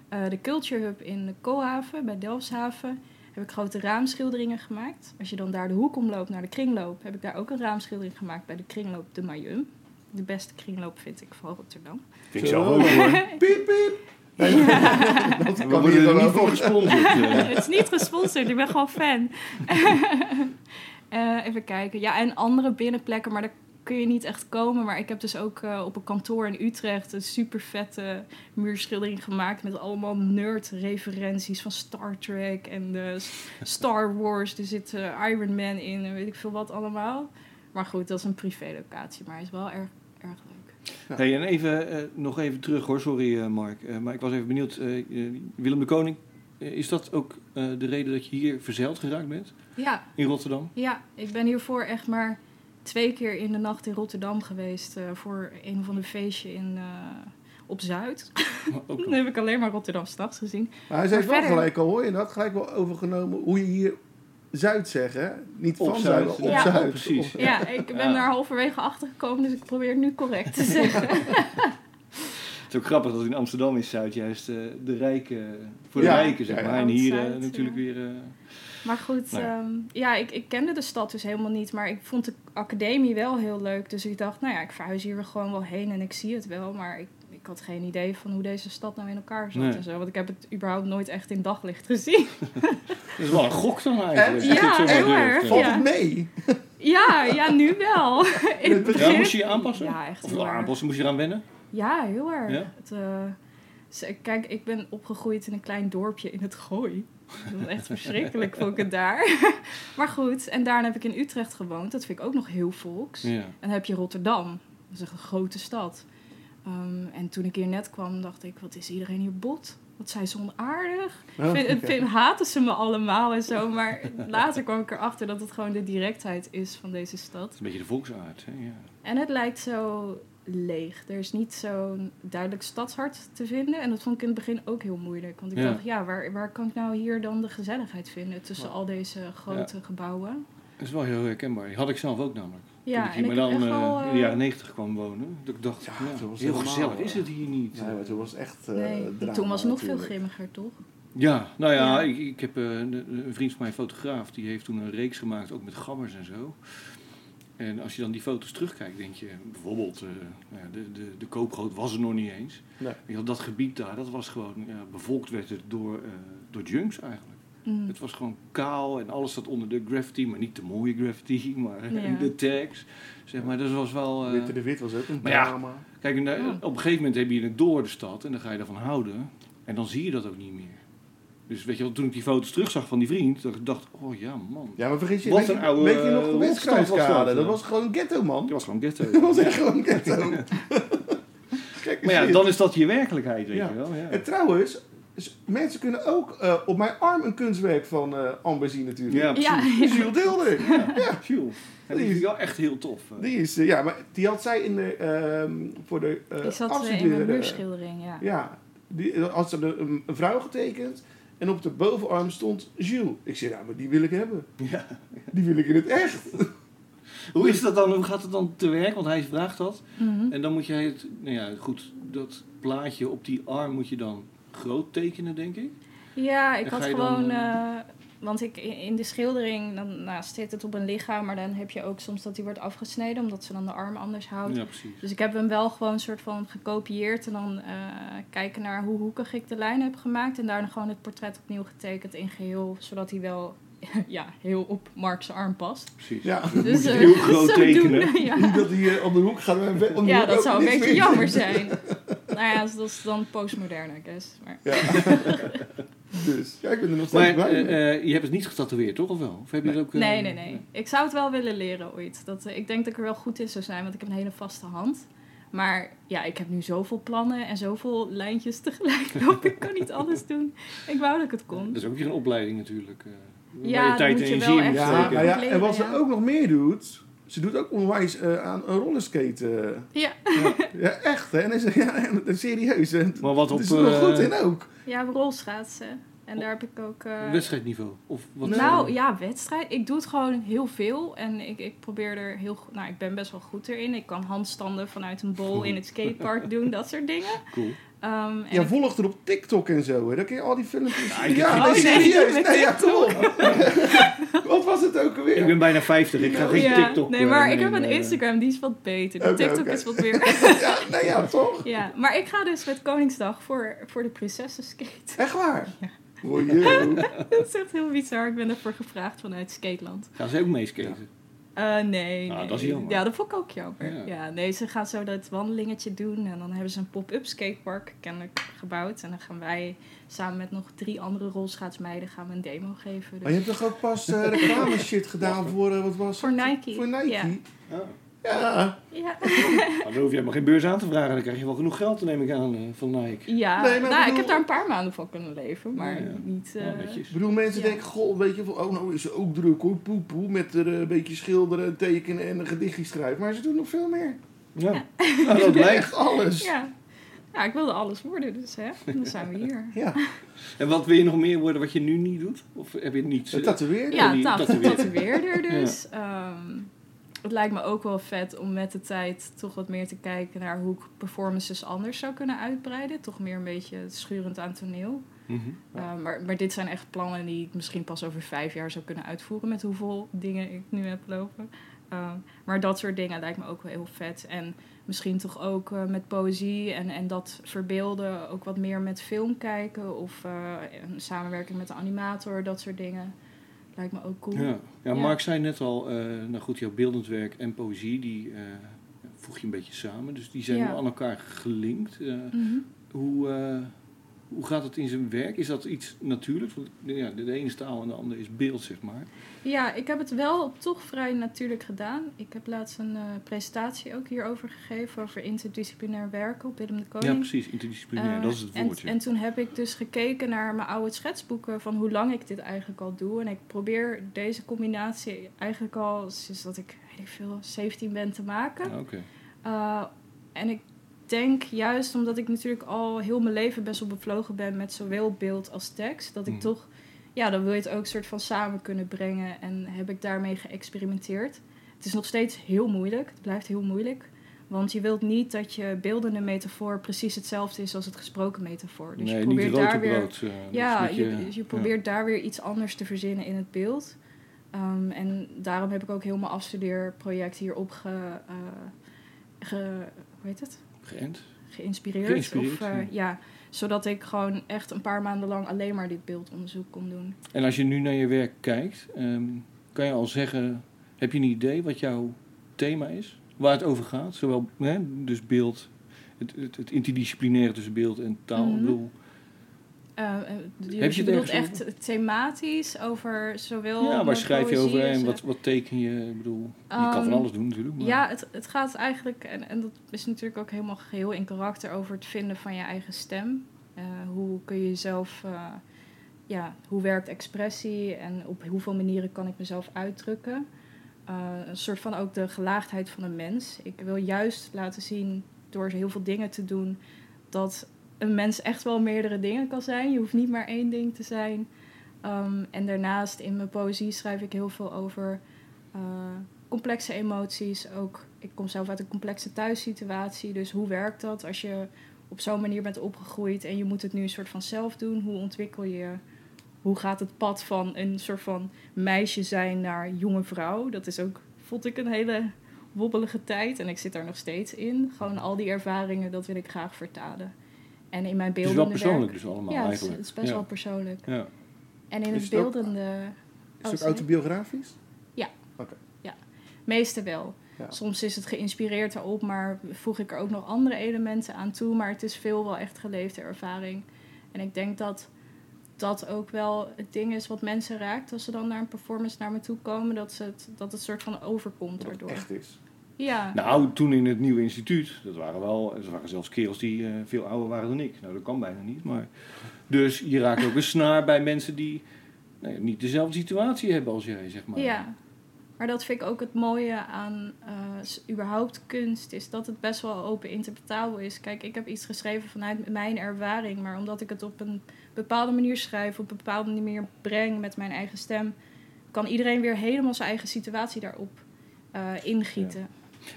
Eh, de Culture Hub in de Koolhaven, bij Delfshaven, heb ik grote raamschilderingen gemaakt. Als je dan daar de hoek omloopt naar de kringloop, heb ik daar ook een raamschildering gemaakt bij de kringloop de Mayum. De beste kringloop vind ik van Rotterdam. Vind ik ook hoor. [LAUGHS] Piep, piep. Nee, [LAUGHS] dat We kan worden er niet voor gesponsord. [LAUGHS] eh. Het is niet gesponsord, ik ben gewoon fan. Eh, even kijken. Ja, en andere binnenplekken, maar daar kun je niet echt komen. Maar ik heb dus ook eh, op een kantoor in Utrecht een super vette muurschildering gemaakt. Met allemaal nerd-referenties van Star Trek en de [LAUGHS] Star Wars. Er zit eh, Iron Man in en weet ik veel wat allemaal. Maar goed, dat is een privélocatie, maar hij is wel erg, erg leuk. Hey, en even, eh, nog even terug hoor, sorry Mark. Maar ik was even benieuwd, Willem de Koning, is dat ook de reden dat je hier verzeild geraakt bent Ja, in Rotterdam? Ja, ik ben hiervoor echt maar twee keer in de nacht in Rotterdam geweest. eh, voor een of ander feestje in, eh, op Zuid. Ook [LAUGHS] Dan heb ik alleen maar Rotterdam s'nachts gezien. Maar hij zei Maar wel gelijk al, hoor je dat? Gelijk wel overgenomen hoe je hier Zuid zegt, hè? Niet Op van Zuid, Zuid, maar op ja. Zuid. Precies. Ja, ik ben Ja. daar halverwege achter gekomen, dus ik probeer het nu correct te [LAUGHS] zeggen. Het is ook grappig dat in Amsterdam is Zuid juist eh, de rijke, voor de Ja, rijken zeg ja, ja. maar. En hier eh, natuurlijk ja. weer... eh, Maar goed, Nou ja. ehm, ja, ik, ik kende de stad dus helemaal niet. Maar ik vond de academie wel heel leuk. Dus ik dacht, nou ja, ik verhuis hier gewoon wel heen en ik zie het wel. Maar ik, ik had geen idee van hoe deze stad nou in elkaar zat Nee. en zo. Want ik heb het überhaupt nooit echt in daglicht gezien. [LAUGHS] dat is wel een gok dan eigenlijk. En- Ja, heel erg. Valt Ja. het mee? Ja, ja, nu wel. [LAUGHS] In het begin. Ja, moest je je aanpassen? Ja, echt Of wel aanpassen, moest je eraan wennen? Ja, heel erg. Ja? Het, eh, kijk, ik ben opgegroeid in een klein dorpje in het Gooi. Dat was echt verschrikkelijk, vond ik het daar. [LAUGHS] maar goed, en daarna heb ik in Utrecht gewoond. Dat vind ik ook nog heel volks. Ja. En dan heb je Rotterdam. Dat is echt een grote stad. Ehm, en toen ik hier net kwam, dacht ik, wat is iedereen hier bot? Wat zijn ze onaardig. Oh, Vind, oké. vind, haten ze me allemaal en zo. Maar later kwam ik erachter dat het gewoon de directheid is van deze stad. Een beetje de volksaard. Hè? Ja. En het lijkt zo leeg. Er is niet zo'n duidelijk stadshart te vinden. En dat vond ik in het begin ook heel moeilijk. Want ik Ja. dacht, ja, waar, waar kan ik nou hier dan de gezelligheid vinden tussen al deze grote gebouwen? Dat is wel heel herkenbaar. Die had ik zelf ook namelijk. Ja, Toen ik hier dan echt eh, wel... in eh, de jaren negentig kwam wonen. Dat ik dacht, Ja, ja, was het heel helemaal, gezellig eh, is het hier niet. Nee, maar toen was het echt eh nee, drama, toen was het nog veel grimmiger, toch? Ja, nou ja, Ja. Ik, ik heb eh, een, vriend van mij, een fotograaf, die heeft toen een reeks gemaakt, ook met gammers en zo. En als je dan die foto's terugkijkt, denk je bijvoorbeeld, eh, nou ja, de, de, de koopgoot was er nog niet eens. Nee. Je had dat gebied daar, dat was gewoon, ja, bevolkt werd het door, eh, door junks eigenlijk. Mm. Het was gewoon kaal en alles zat onder de graffiti, maar niet de mooie graffiti, [LAUGHS] maar Ja. de tags. Zeg maar, dus het was wel... eh, Witte de Wit was ook een Maar ja. drama. Kijk, en, eh, op een gegeven moment heb je het door de stad en dan ga je ervan houden. En dan zie je dat ook niet meer. Dus weet je wel, toen ik die foto's terugzag van die vriend, dat ik dacht, oh ja man. Ja, maar vergis je, weet, een oude, weet je nog de eh, was dat, Dat was gewoon ghetto, man. Dat was gewoon ghetto. [LAUGHS] Dat was echt gewoon ghetto. [LAUGHS] Maar ja, shit. dan is dat je werkelijkheid, weet Ja. je wel. Ja. En trouwens, mensen kunnen ook eh, op mijn arm een kunstwerk van eh Amber zien natuurlijk. Ja, Ja, precies. Jules Deelder. Ja, Jules. Ja, die Die is wel echt heel tof. Die is, ja, maar die had zij in de, ehm, voor de Die zat in afstuderen, mijn eh, muurschildering, ja. Ja, die had ze een vrouw getekend en op de bovenarm stond Jules. Ik zei, nou, maar die wil ik hebben. Ja. Die wil ik in het echt. [LAUGHS] Hoe is dat dan? Hoe gaat het dan te werk? Want hij vraagt dat. Mhm. En dan moet jij het, nou ja, goed, dat plaatje op die arm moet je dan groot tekenen, denk ik. Ja, ik had je dan, gewoon... want ik, in de schildering, dan nou, zit het op een lichaam, maar dan heb je ook soms dat die wordt afgesneden, omdat ze dan de arm anders houdt. Ja, precies. Dus ik heb hem wel gewoon een soort van gekopieerd en dan eh, kijken naar hoe hoekig ik de lijn heb gemaakt. En daarna gewoon het portret opnieuw getekend in geheel, zodat hij wel [LAUGHS] ja, heel op Mark's arm past. Precies. Ja. Dus, je eh, heel [LAUGHS] groot tekenen. doen, [LAUGHS] ja. Niet dat hij eh, om de hoek gaat. om de ja, hoek dat zou een beetje jammer zijn. nou ja, dat is dan postmodern, I guess. Maar, Dus, ja, ik ben er nog steeds Maar blij mee. eh, eh, je hebt het niet getatoeëerd, toch? Of wel? Of heb je het ook... eh, nee, nee, nee. Ik zou het wel willen leren ooit. Dat, ik denk dat ik er wel goed in zou zijn, want ik heb een hele vaste hand. Maar ja, ik heb nu zoveel plannen en zoveel lijntjes tegelijk [LAUGHS] lopen. Ik kan niet alles doen. Ik wou dat ik het kon. Dat is ook weer een opleiding natuurlijk. eh, Ja, je tijd en moet je energie wel moet echt, Ja, en wat ze ja. ook nog meer doet, ze doet ook onwijs eh, aan een rollerskate. Ja, ja, echt, hè? En, is, ja, en, serieus. hè. Maar wat op is er eh, goed in ook. ja rolschaatsen. En daar heb ik ook... eh, wedstrijdniveau? Of wat Nou ja, wedstrijd. Ik doe het gewoon heel veel. En ik, ik probeer er heel goed... Nou, ik ben best wel goed erin. Ik kan handstanden vanuit een bol [LAUGHS] in het skatepark doen. Dat soort dingen. Cool. Ehm, en Ja, ik- volg er op TikTok en zo. Hè. Dan kun je al die filmpjes... Ja, ik- ja nee, serieus. Nee, ja, op. [LAUGHS] Wat was het ook alweer? Ik ben bijna 50, ik ga geen Ja, TikTok... Nee, eh, maar ik nemen, heb een eh. Instagram, die is wat beter. De TikTok is wat meer... [LAUGHS] ja, nee, ja, toch? ja, maar ik ga dus met Koningsdag voor, voor de prinsessen skate. Echt waar? Oh, jee. [LAUGHS] dat is echt heel bizar. Ik ben ervoor gevraagd vanuit Skateland. Gaan ze ook meeskaten? Eh, nee, Ah, nee. dat is jammer. Ja, dat vond ik ook jammer. Ja. Ja. nee, ze gaan zo dat wandelingetje doen. En dan hebben ze een pop-up skatepark kennelijk gebouwd. En dan gaan wij samen met nog drie andere rolschaatsmeiden gaan we een demo geven. Maar je Dus hebt toch ook pas eh, [LAUGHS] reclame shit gedaan voor, eh, wat was voor het? Nike. Voor Nike? Ja. Ja. Ja. Ja, Maar dan hoef je helemaal geen beurs aan te vragen. Dan krijg je wel genoeg geld, neem ik aan, eh, van Nike. ja. Nee, maar nou, ik heb daar een paar maanden van kunnen leven. Maar Ja, ja. niet... eh, Nou, netjes. Ik bedoel, mensen Ja. denken, goh, weet je, van, oh nou is ze ook druk hoor, poe poe, met er, eh, een beetje schilderen, tekenen en een gedichtje schrijven. Maar ze doen nog veel meer. Ja, [LAUGHS] nou, dat blijkt. Echt alles. ja. ja, ik wilde alles worden. Dus hè, dan zijn we hier. Ja, En wat wil je nog meer worden wat je nu niet doet? Of heb je niets? het eh, tatoeëren. Ja, tatoeëerder. tatoeëerder dus. Ehm, het lijkt me ook wel vet om met de tijd toch wat meer te kijken naar hoe ik performances anders zou kunnen uitbreiden. Toch meer een beetje schurend aan toneel. mhm. Ehm, maar, maar dit zijn echt plannen die ik misschien pas over vijf jaar zou kunnen uitvoeren met hoeveel dingen ik nu heb lopen. Ehm, maar dat soort dingen lijkt me ook wel heel vet. En misschien toch ook eh, met poëzie en, en dat verbeelden ook wat meer met film kijken. Of eh, een samenwerking met de animator, dat soort dingen. Lijkt me ook cool. Ja. Ja. Mark zei net al, eh, nou goed, jouw beeldend werk en poëzie, die eh, voeg je een beetje samen. Dus die zijn aan elkaar gelinkt. Eh, Mhm. hoe, hoe gaat het in zijn werk? Is dat iets natuurlijks? Want ja, de, ene is taal en de andere is beeld, zeg maar. Ja, ik heb het wel toch vrij natuurlijk gedaan. Ik heb laatst een eh, presentatie ook hierover gegeven, over interdisciplinair werken op Willem de Koning. Ja, precies, interdisciplinair, Eh, dat is het en- woordje. En, toen heb ik dus gekeken naar mijn oude schetsboeken van hoe lang ik dit eigenlijk al doe. En ik probeer deze combinatie eigenlijk al sinds dat ik, weet ik veel, 17 ben te maken. Ja, Oké. Uh, en ik denk juist omdat ik natuurlijk al heel mijn leven best wel bevlogen ben met zowel beeld als tekst, dat ik Mhm. toch, ja, dan wil je het ook soort van samen kunnen brengen. En heb ik daarmee geëxperimenteerd. Het is nog steeds heel moeilijk, het blijft heel moeilijk. Want je wilt niet dat je beeldende metafoor precies hetzelfde is als het gesproken metafoor. Dus nee, je niet probeert daar weer. eh, Ja, je, je probeert daar weer iets anders te verzinnen in het beeld. Ehm, en daarom heb ik ook heel mijn afstudeerproject hierop ge, eh, ge, hoe heet het? Geënt. geïnspireerd. Geïnspireerd, of, eh, ja. ja, zodat ik gewoon echt een paar maanden lang alleen maar dit beeldonderzoek kon doen. En als je nu naar je werk kijkt, ehm, kan je al zeggen, heb je een idee wat jouw thema is? Waar het over gaat? Zowel hè, dus beeld, het, het, het interdisciplinaire tussen beeld en taal. Ik bedoel, Eh, eh, je dus het je bedoelt echt thematisch over zowel. ja, waar schrijf je over en wat, wat teken je? Ik bedoel, je kan van Ehm, alles doen natuurlijk. Maar, Ja, het, het gaat eigenlijk, en, en dat is natuurlijk ook helemaal geheel in karakter, over het vinden van je eigen stem. Eh, hoe kun je jezelf, eh, ja, hoe werkt expressie en op hoeveel manieren kan ik mezelf uitdrukken? Eh, een soort van ook de gelaagdheid van een mens. Ik wil juist laten zien, door heel veel dingen te doen, dat een mens echt wel meerdere dingen kan zijn. Je hoeft niet maar één ding te zijn. Ehm, en daarnaast in mijn poëzie schrijf ik heel veel over eh, complexe emoties. Ook, ik kom zelf uit een complexe thuissituatie. Dus hoe werkt dat als je op zo'n manier bent opgegroeid en je moet het nu een soort van zelf doen? Hoe ontwikkel je? Hoe gaat het pad van een soort van meisje zijn naar jonge vrouw? Dat is ook, vond ik, een hele wobbelige tijd. En ik zit daar nog steeds in. Gewoon al die ervaringen, dat wil ik graag vertalen. En in mijn het is beeldende wel persoonlijk werk... dus allemaal Ja, het is, eigenlijk. het is best ja. wel persoonlijk. Ja. En in Is het het ook- beeldende... het sorry. autobiografisch? Meeste wel. Ja. Soms is het geïnspireerd daarop, maar voeg ik er ook nog andere elementen aan toe. Maar het is veel wel echt geleefde ervaring. En ik denk dat dat ook wel het ding is wat mensen raakt als ze dan naar een performance naar me toe komen. Dat, ze het, dat het soort van overkomt Dat het daardoor. echt is. Ja, Nou, toen in het nieuwe instituut, dat waren wel, er waren zelfs kerels die eh, veel ouder waren dan ik. Nou, dat kan bijna niet, maar... Dus je raakt ook een snaar bij mensen die nou ja, niet dezelfde situatie hebben als jij, zeg maar. ja. Maar dat vind ik ook het mooie aan eh, überhaupt kunst, is dat het best wel open interpretabel is. Kijk, ik heb iets geschreven vanuit mijn ervaring, maar omdat ik het op een bepaalde manier schrijf, op een bepaalde manier breng met mijn eigen stem, kan iedereen weer helemaal zijn eigen situatie daarop eh, ingieten.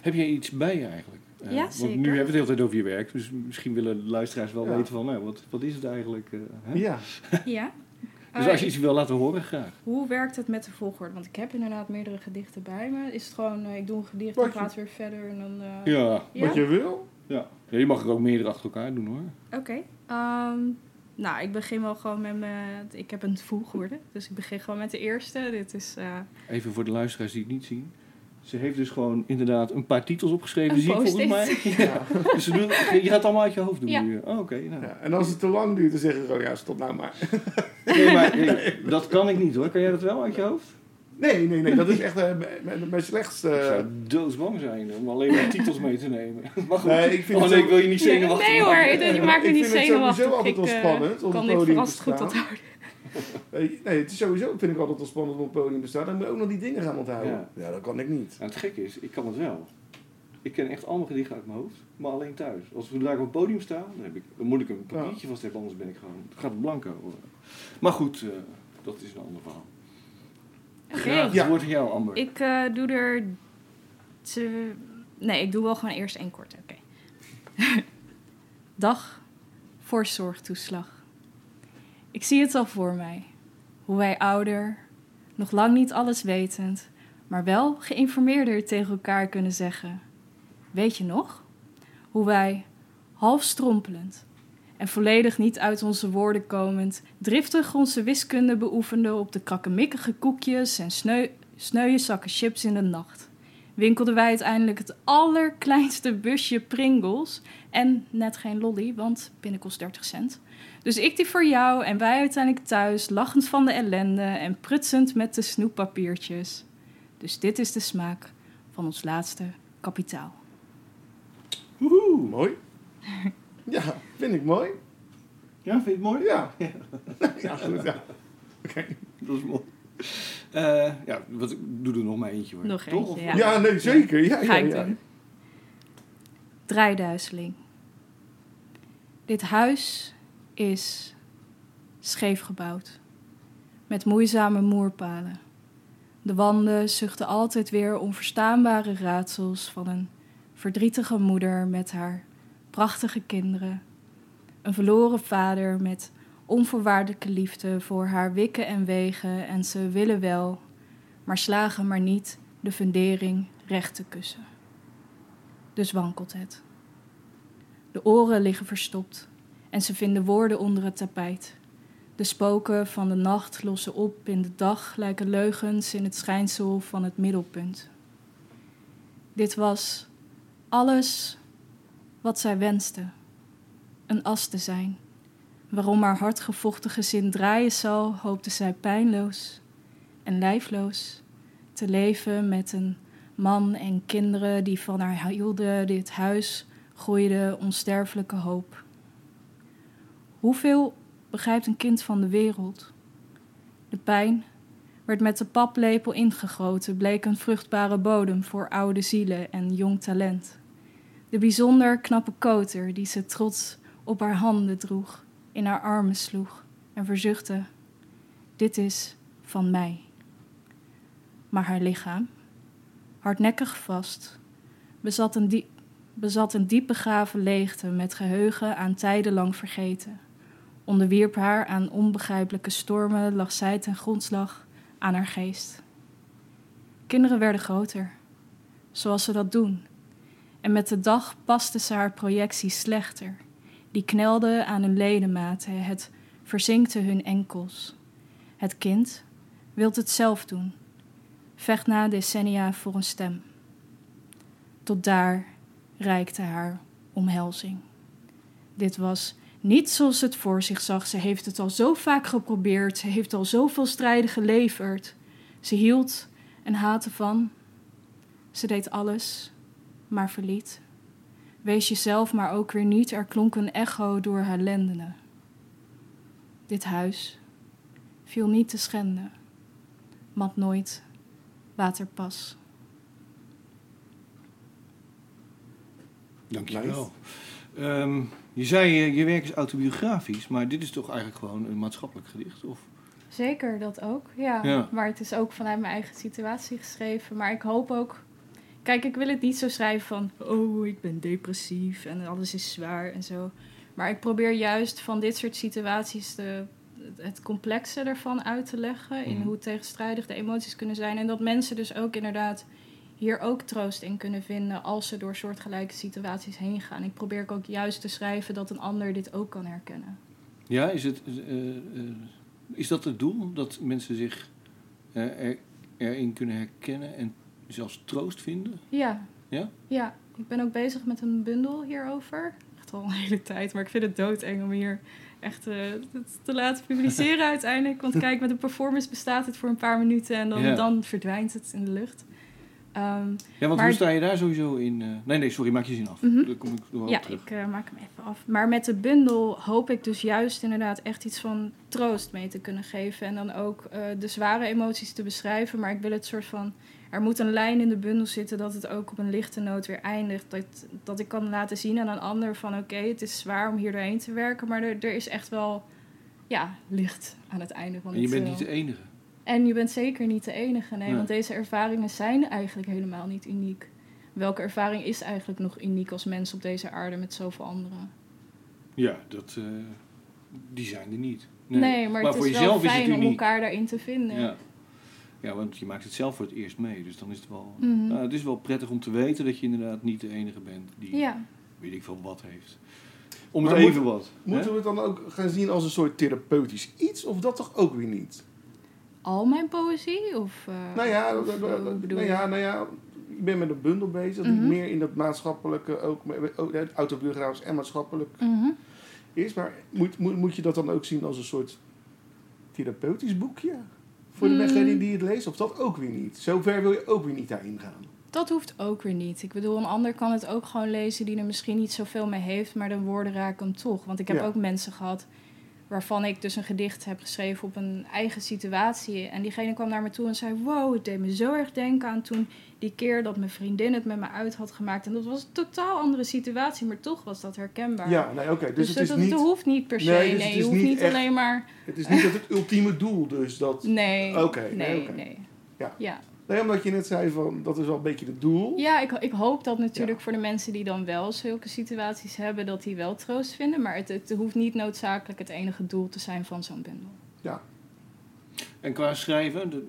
Heb jij iets bij je eigenlijk? Eh, Ja, Want zeker. nu hebben we het de hele tijd over je werk, dus misschien willen de luisteraars wel Ja. weten van, nou, wat, wat is het eigenlijk? eh, hè? Ja. [LAUGHS] Ja. Dus Eh, als je iets wil laten horen, graag. Hoe werkt het met de volgorde? Want ik heb inderdaad meerdere gedichten bij me. Is het gewoon, eh, ik doe een gedicht, je- praat weer verder en dan... eh, Ja, ja? Wat je wil. ja. ja, je mag er ook meerdere achter elkaar doen hoor. Oké. Ehm, nou, ik begin wel gewoon met mijn... Ik heb een volgorde, dus ik begin gewoon met de eerste. Dit is eh, Even voor de luisteraars die het niet zien. Ze heeft dus gewoon inderdaad een paar titels opgeschreven, zie ik volgens mij. [LAUGHS] Ja. Dus ze doen, je gaat het allemaal uit je hoofd doen Ja. nu. Oh, Oké, nou. Ja. En als het te lang duurt, dan zeggen ze gewoon, ja, stop nou maar. [LAUGHS] Nee, maar nee, dat kan ik niet hoor. Kan jij dat wel uit je hoofd? Nee, nee, nee, dat is echt eh, mijn, mijn slechtste... Ik zou doodsbang zijn om alleen maar titels mee te nemen. [LAUGHS] Maar goed. Nee, ik vind oh het nee, zo- ik wil je niet Nee, zenuwachtig nee hoor, maken. je maakt me Ik niet vind het sowieso zenuwachtig. altijd Ik wel eh, spannend kan dit verrast goed staan. onthouden. [LAUGHS] Nee, het is sowieso vind ik altijd wel spannend om op het podium te staan. Dan moet je ook nog die dingen gaan onthouden. Ja. Ja, dat kan ik niet. Nou, het gekke is, ik kan het wel. Ik ken echt allemaal gedichten uit mijn hoofd, maar alleen thuis. Als we daar op het podium staan, dan, heb ik, dan moet ik een papiertje vast hebben, anders ben ik gewoon, het gaat het blanco. worden. Maar goed, eh, dat is een ander verhaal. Oké. Graag, Ja. het woord aan jou, Amber. Ik eh, doe er... Te... Nee, ik doe wel gewoon eerst één korte. Oké. [LAUGHS] Dag voor zorgtoeslag. Ik zie het al voor mij. Hoe wij ouder, nog lang niet alles wetend, maar wel geïnformeerder tegen elkaar kunnen zeggen. Weet je nog? Hoe wij, half strompelend en volledig niet uit onze woorden komend, driftig onze wiskunde beoefenden op de krakkemikkige koekjes en sneu, zakken chips in de nacht. Winkelden wij uiteindelijk het allerkleinste busje Pringles en net geen lolly, want kost 30 cent. Dus ik die voor jou en wij uiteindelijk thuis, lachend van de ellende en prutsend met de snoeppapiertjes. Dus dit is de smaak van ons laatste kapitaal. Woehoe, mooi. [LAUGHS] Ja, vind ik mooi. Ja, vind je het mooi? Ja. Ja, [LAUGHS] goed, ja. Oké. [LAUGHS] Dat is mooi. Eh, ja, wat, ik doe er nog maar eentje hoor. Nog Toch? eentje, Of- ja. Ja, nee, zeker. Ja, Ga ja, ik ja. doen. Draaiduizeling. Dit huis is scheef gebouwd. Met moeizame moerpalen. De wanden zuchten altijd weer onverstaanbare raadsels van een verdrietige moeder met haar prachtige kinderen. Een verloren vader met onvoorwaardelijke liefde voor haar wikken en wegen en ze willen wel, maar slagen maar niet de fundering recht te kussen. Dus wankelt het. De oren liggen verstopt en ze vinden woorden onder het tapijt. De spoken van de nacht lossen op in de dag, lijken leugens in het schijnsel van het middelpunt. Dit was alles wat zij wenste: een as te zijn. Waarom haar hardgevochten gezin draaien zal, hoopte zij pijnloos en lijfloos te leven met een man en kinderen die van haar hielden, dit huis groeide onsterfelijke hoop. Hoeveel begrijpt een kind van de wereld? De pijn werd met de paplepel ingegoten, bleek een vruchtbare bodem voor oude zielen en jong talent. De bijzonder knappe koter die ze trots op haar handen droeg, in haar armen sloeg en verzuchtte: Dit is van mij. Maar haar lichaam, hardnekkig vast, bezat een, diep, bezat een begraven leegte met geheugen aan tijden lang vergeten. Onderwierp haar aan onbegrijpelijke stormen, lag zij ten grondslag aan haar geest. Kinderen werden groter, zoals ze dat doen. En met de dag paste ze haar projectie slechter. Die knelde aan hun ledematen, het verzinkte hun enkels. Het kind wilt het zelf doen. Vecht na decennia voor een stem. Tot daar reikte haar omhelzing. Dit was niet zoals ze het voor zich zag. Ze heeft het al zo vaak geprobeerd. Ze heeft al zoveel strijden geleverd. Ze hield en haatte van. Ze deed alles, maar verliet. Wees jezelf maar ook weer niet. Er klonk een echo door haar lendenen. Dit huis viel niet te schenden. Mat nooit, water pas. Dankjewel. Ehm je zei, eh, je werk is autobiografisch, maar dit is toch eigenlijk gewoon een maatschappelijk gedicht? Of? Zeker, dat ook. Ja. Ja. Maar het is ook vanuit mijn eigen situatie geschreven. Maar ik hoop ook. Kijk, ik wil het niet zo schrijven van. Oh, ik ben depressief en alles is zwaar en zo. Maar ik probeer juist van dit soort situaties de, het complexe ervan uit te leggen. In Mhm. hoe tegenstrijdig de emoties kunnen zijn. En dat mensen dus ook inderdaad hier ook troost in kunnen vinden als ze door soortgelijke situaties heen gaan. Ik probeer ook juist te schrijven dat een ander dit ook kan herkennen. Ja, is, het, eh, eh, is dat het doel? Dat mensen zich eh, er, erin kunnen herkennen en zelfs troost vinden? Ja. Ja? Ja, ik ben ook bezig met een bundel hierover. Echt al een hele tijd, maar ik vind het doodeng om hier echt te laten publiceren [LAUGHS] uiteindelijk. Want kijk, met een performance bestaat het voor een paar minuten en dan, Ja. dan verdwijnt het in de lucht. Ehm, Ja, want hoe sta je daar sowieso in? eh, nee, nee, sorry, maak je zin af. Mhm. Daar kom ik wel ja, terug. ik eh, maak hem even af. Maar met de bundel hoop ik dus juist inderdaad echt iets van troost mee te kunnen geven. En dan ook eh, de zware emoties te beschrijven. Maar ik wil het soort van. Er moet een lijn in de bundel zitten dat het ook op een lichte noot weer eindigt. Dat, dat ik kan laten zien aan een ander van oké, het is zwaar om hier doorheen te werken. Maar er, er is echt wel ja, licht aan het einde van En je het bent niet de enige. En je bent zeker niet de enige, nee, Nee. want deze ervaringen zijn eigenlijk helemaal niet uniek. Welke ervaring is eigenlijk nog uniek als mens op deze aarde met zoveel anderen? Ja, dat, eh, die zijn er niet. Nee, maar, het voor is wel jezelf is fijn het om elkaar daarin te vinden. Ja. ja, want je maakt het zelf voor het eerst mee. Dus dan is het wel... Mhm. Nou, het is wel prettig om te weten dat je inderdaad niet de enige bent die Ja. weet ik veel wat heeft. Om Maar het moet- even wat. Moeten hè? we het dan ook gaan zien als een soort therapeutisch iets? Of dat toch ook weer niet? Al mijn poëzie? Of, eh, Nou ja, of, nou, eh, nou, bedoel nou ja, nou ja, ik ben met een bundel bezig Mhm. meer in dat maatschappelijke, ook, ook het autobiografisch en maatschappelijk Mhm. is. Maar moet, moet, moet je dat dan ook zien als een soort therapeutisch boekje? Voor Hmm. degene die het leest? Of dat ook weer niet? Zover wil je ook weer niet daarin gaan. Dat hoeft ook weer niet. Ik bedoel, een ander kan het ook gewoon lezen die er misschien niet zoveel mee heeft, maar de woorden raken hem toch. Want ik heb Ja. ook mensen gehad waarvan ik dus een gedicht heb geschreven op een eigen situatie. En diegene kwam naar me toe en zei: Wow, het deed me zo erg denken aan toen die keer dat mijn vriendin het met me uit had gemaakt. En dat was een totaal andere situatie, maar toch was dat herkenbaar. Ja, nee, oké. Dus, Dus, het dat, is dat niet, hoeft niet per se. Nee, Nee, dus het je is hoeft niet echt- alleen maar. het is niet dat het ultieme doel dus dat... [LAUGHS] Nee. Oké, nee, nee, nee. Ja. ja. Nee, omdat je net zei van, dat is wel een beetje het doel. Ja, ik, ik hoop dat natuurlijk Ja. voor de mensen die dan wel zulke situaties hebben, dat die wel troost vinden. Maar het, het hoeft niet noodzakelijk het enige doel te zijn van zo'n bundel. Ja. En qua schrijven, de-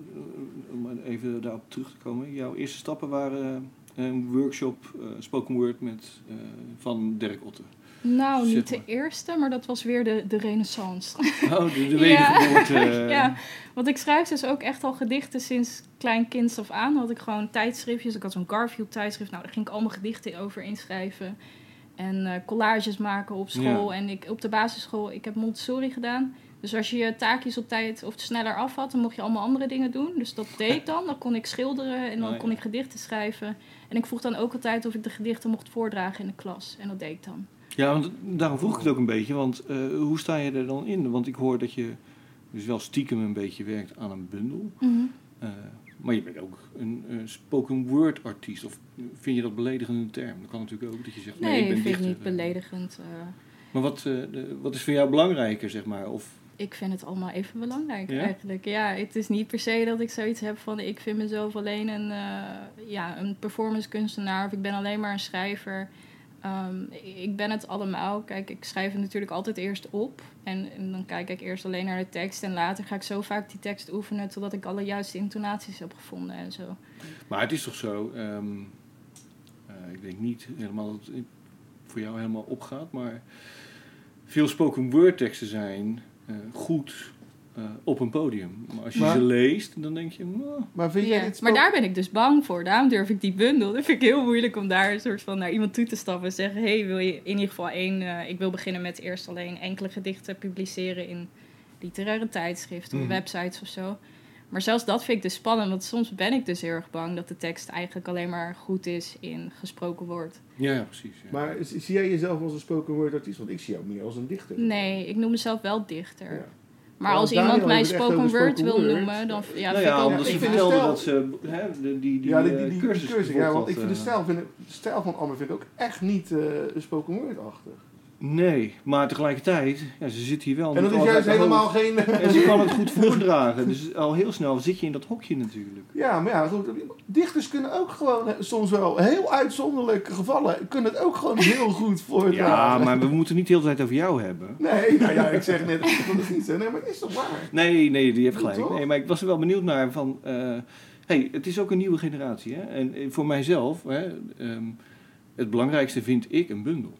om even daarop terug te komen. Jouw eerste stappen waren eh, een workshop eh, spoken word met, eh, van Dirk Otte. Nou, niet de eerste, maar dat was weer de, de renaissance. Oh, de, de [LAUGHS] Ja. [LAUGHS] ja, want ik schrijf dus ook echt al gedichten sinds klein kind af aan. Had ik gewoon tijdschriftjes. Ik had zo'n Garfield tijdschrift. Nou, daar ging ik allemaal gedichten over inschrijven. En eh, collages maken op school. Ja. En ik, op de basisschool, ik heb Montessori gedaan. Dus als je je taakjes op tijd of sneller af had, dan mocht je allemaal andere dingen doen. Dus dat deed ik dan. Dan kon ik schilderen en dan Oh, ja. kon ik gedichten schrijven. En ik vroeg dan ook altijd of ik de gedichten mocht voordragen in de klas. En dat deed ik dan. Ja, want daarom vroeg ik het ook een beetje. Want eh, hoe sta je er dan in? Want ik hoor dat je dus wel stiekem een beetje werkt aan een bundel. Eh, maar je bent ook een eh, spoken word artiest. Of vind je dat beledigende term? Dat kan natuurlijk ook dat je zegt, nee, Nee, ik ben ik vind het niet beledigend. Maar wat, de- wat is voor jou belangrijker, zeg maar? Of, Ik vind het allemaal even belangrijk Ja? eigenlijk. Ja, het is niet per se dat ik zoiets heb van ik vind mezelf alleen een, ja, een performance kunstenaar of ik ben alleen maar een schrijver. Ehm, ik ben het allemaal. Kijk, ik schrijf het natuurlijk altijd eerst op. En, dan kijk ik eerst alleen naar de tekst. En later ga ik zo vaak die tekst oefenen totdat ik alle juiste intonaties heb gevonden en zo. maar het is toch zo, ehm, eh, ik denk niet helemaal dat het voor jou helemaal opgaat, maar veel spoken word teksten zijn eh, goed eh, op een podium. Maar als je Maar- ze leest, dan denk je... "Nou, Maar vind jij dit maar daar ben ik dus bang voor. Daarom durf ik die bundel. Dat vind ik heel moeilijk om daar een soort van naar iemand toe te stappen en zeggen: hey, wil je in ieder geval één. eh, ik wil beginnen met eerst alleen enkele gedichten publiceren in literaire tijdschriften of Mhm. websites of zo. Maar zelfs dat vind ik dus spannend, want soms ben ik dus heel erg bang dat de tekst eigenlijk alleen maar goed is in gesproken woord. Ja, ja, precies. Ja. Maar zie zie jij jezelf als een spoken word artiest? Want ik zie jou meer als een dichter. Nee, ik noem mezelf wel dichter. Ja. Maar Ja, als Daniel iemand mij spoken word wil noemen, dan ja, nou vind ja, ik omdat ik ze vertelde stijl- dat ze hè, de- die, die, ja, die, eh, die, die cursus cursus. Ja, want ik vind de eh. stijl, vind, ik- de stijl van Amber vind ik ook echt niet eh een spoken word-achtig. Nee, maar tegelijkertijd, ja, ze zit hier wel. En dat is juist helemaal geen... En ze kan het goed voordragen. Dus al heel snel zit je in dat hokje natuurlijk. Ja, maar ja, goed, dichters kunnen ook gewoon, eh, soms wel heel uitzonderlijke gevallen, kunnen het ook gewoon heel goed voordragen. Ja, maar we moeten niet de hele tijd over jou hebben. Nee, nou ja, ik zeg net, ik wil het niet zeggen. Nee, maar het is toch waar? Nee, nee, die heeft gelijk. Nee, maar ik was er wel benieuwd naar van... eh, hey, het is ook een nieuwe generatie. Hè? En eh, voor mijzelf, hè, ehm, het belangrijkste vind ik een bundel.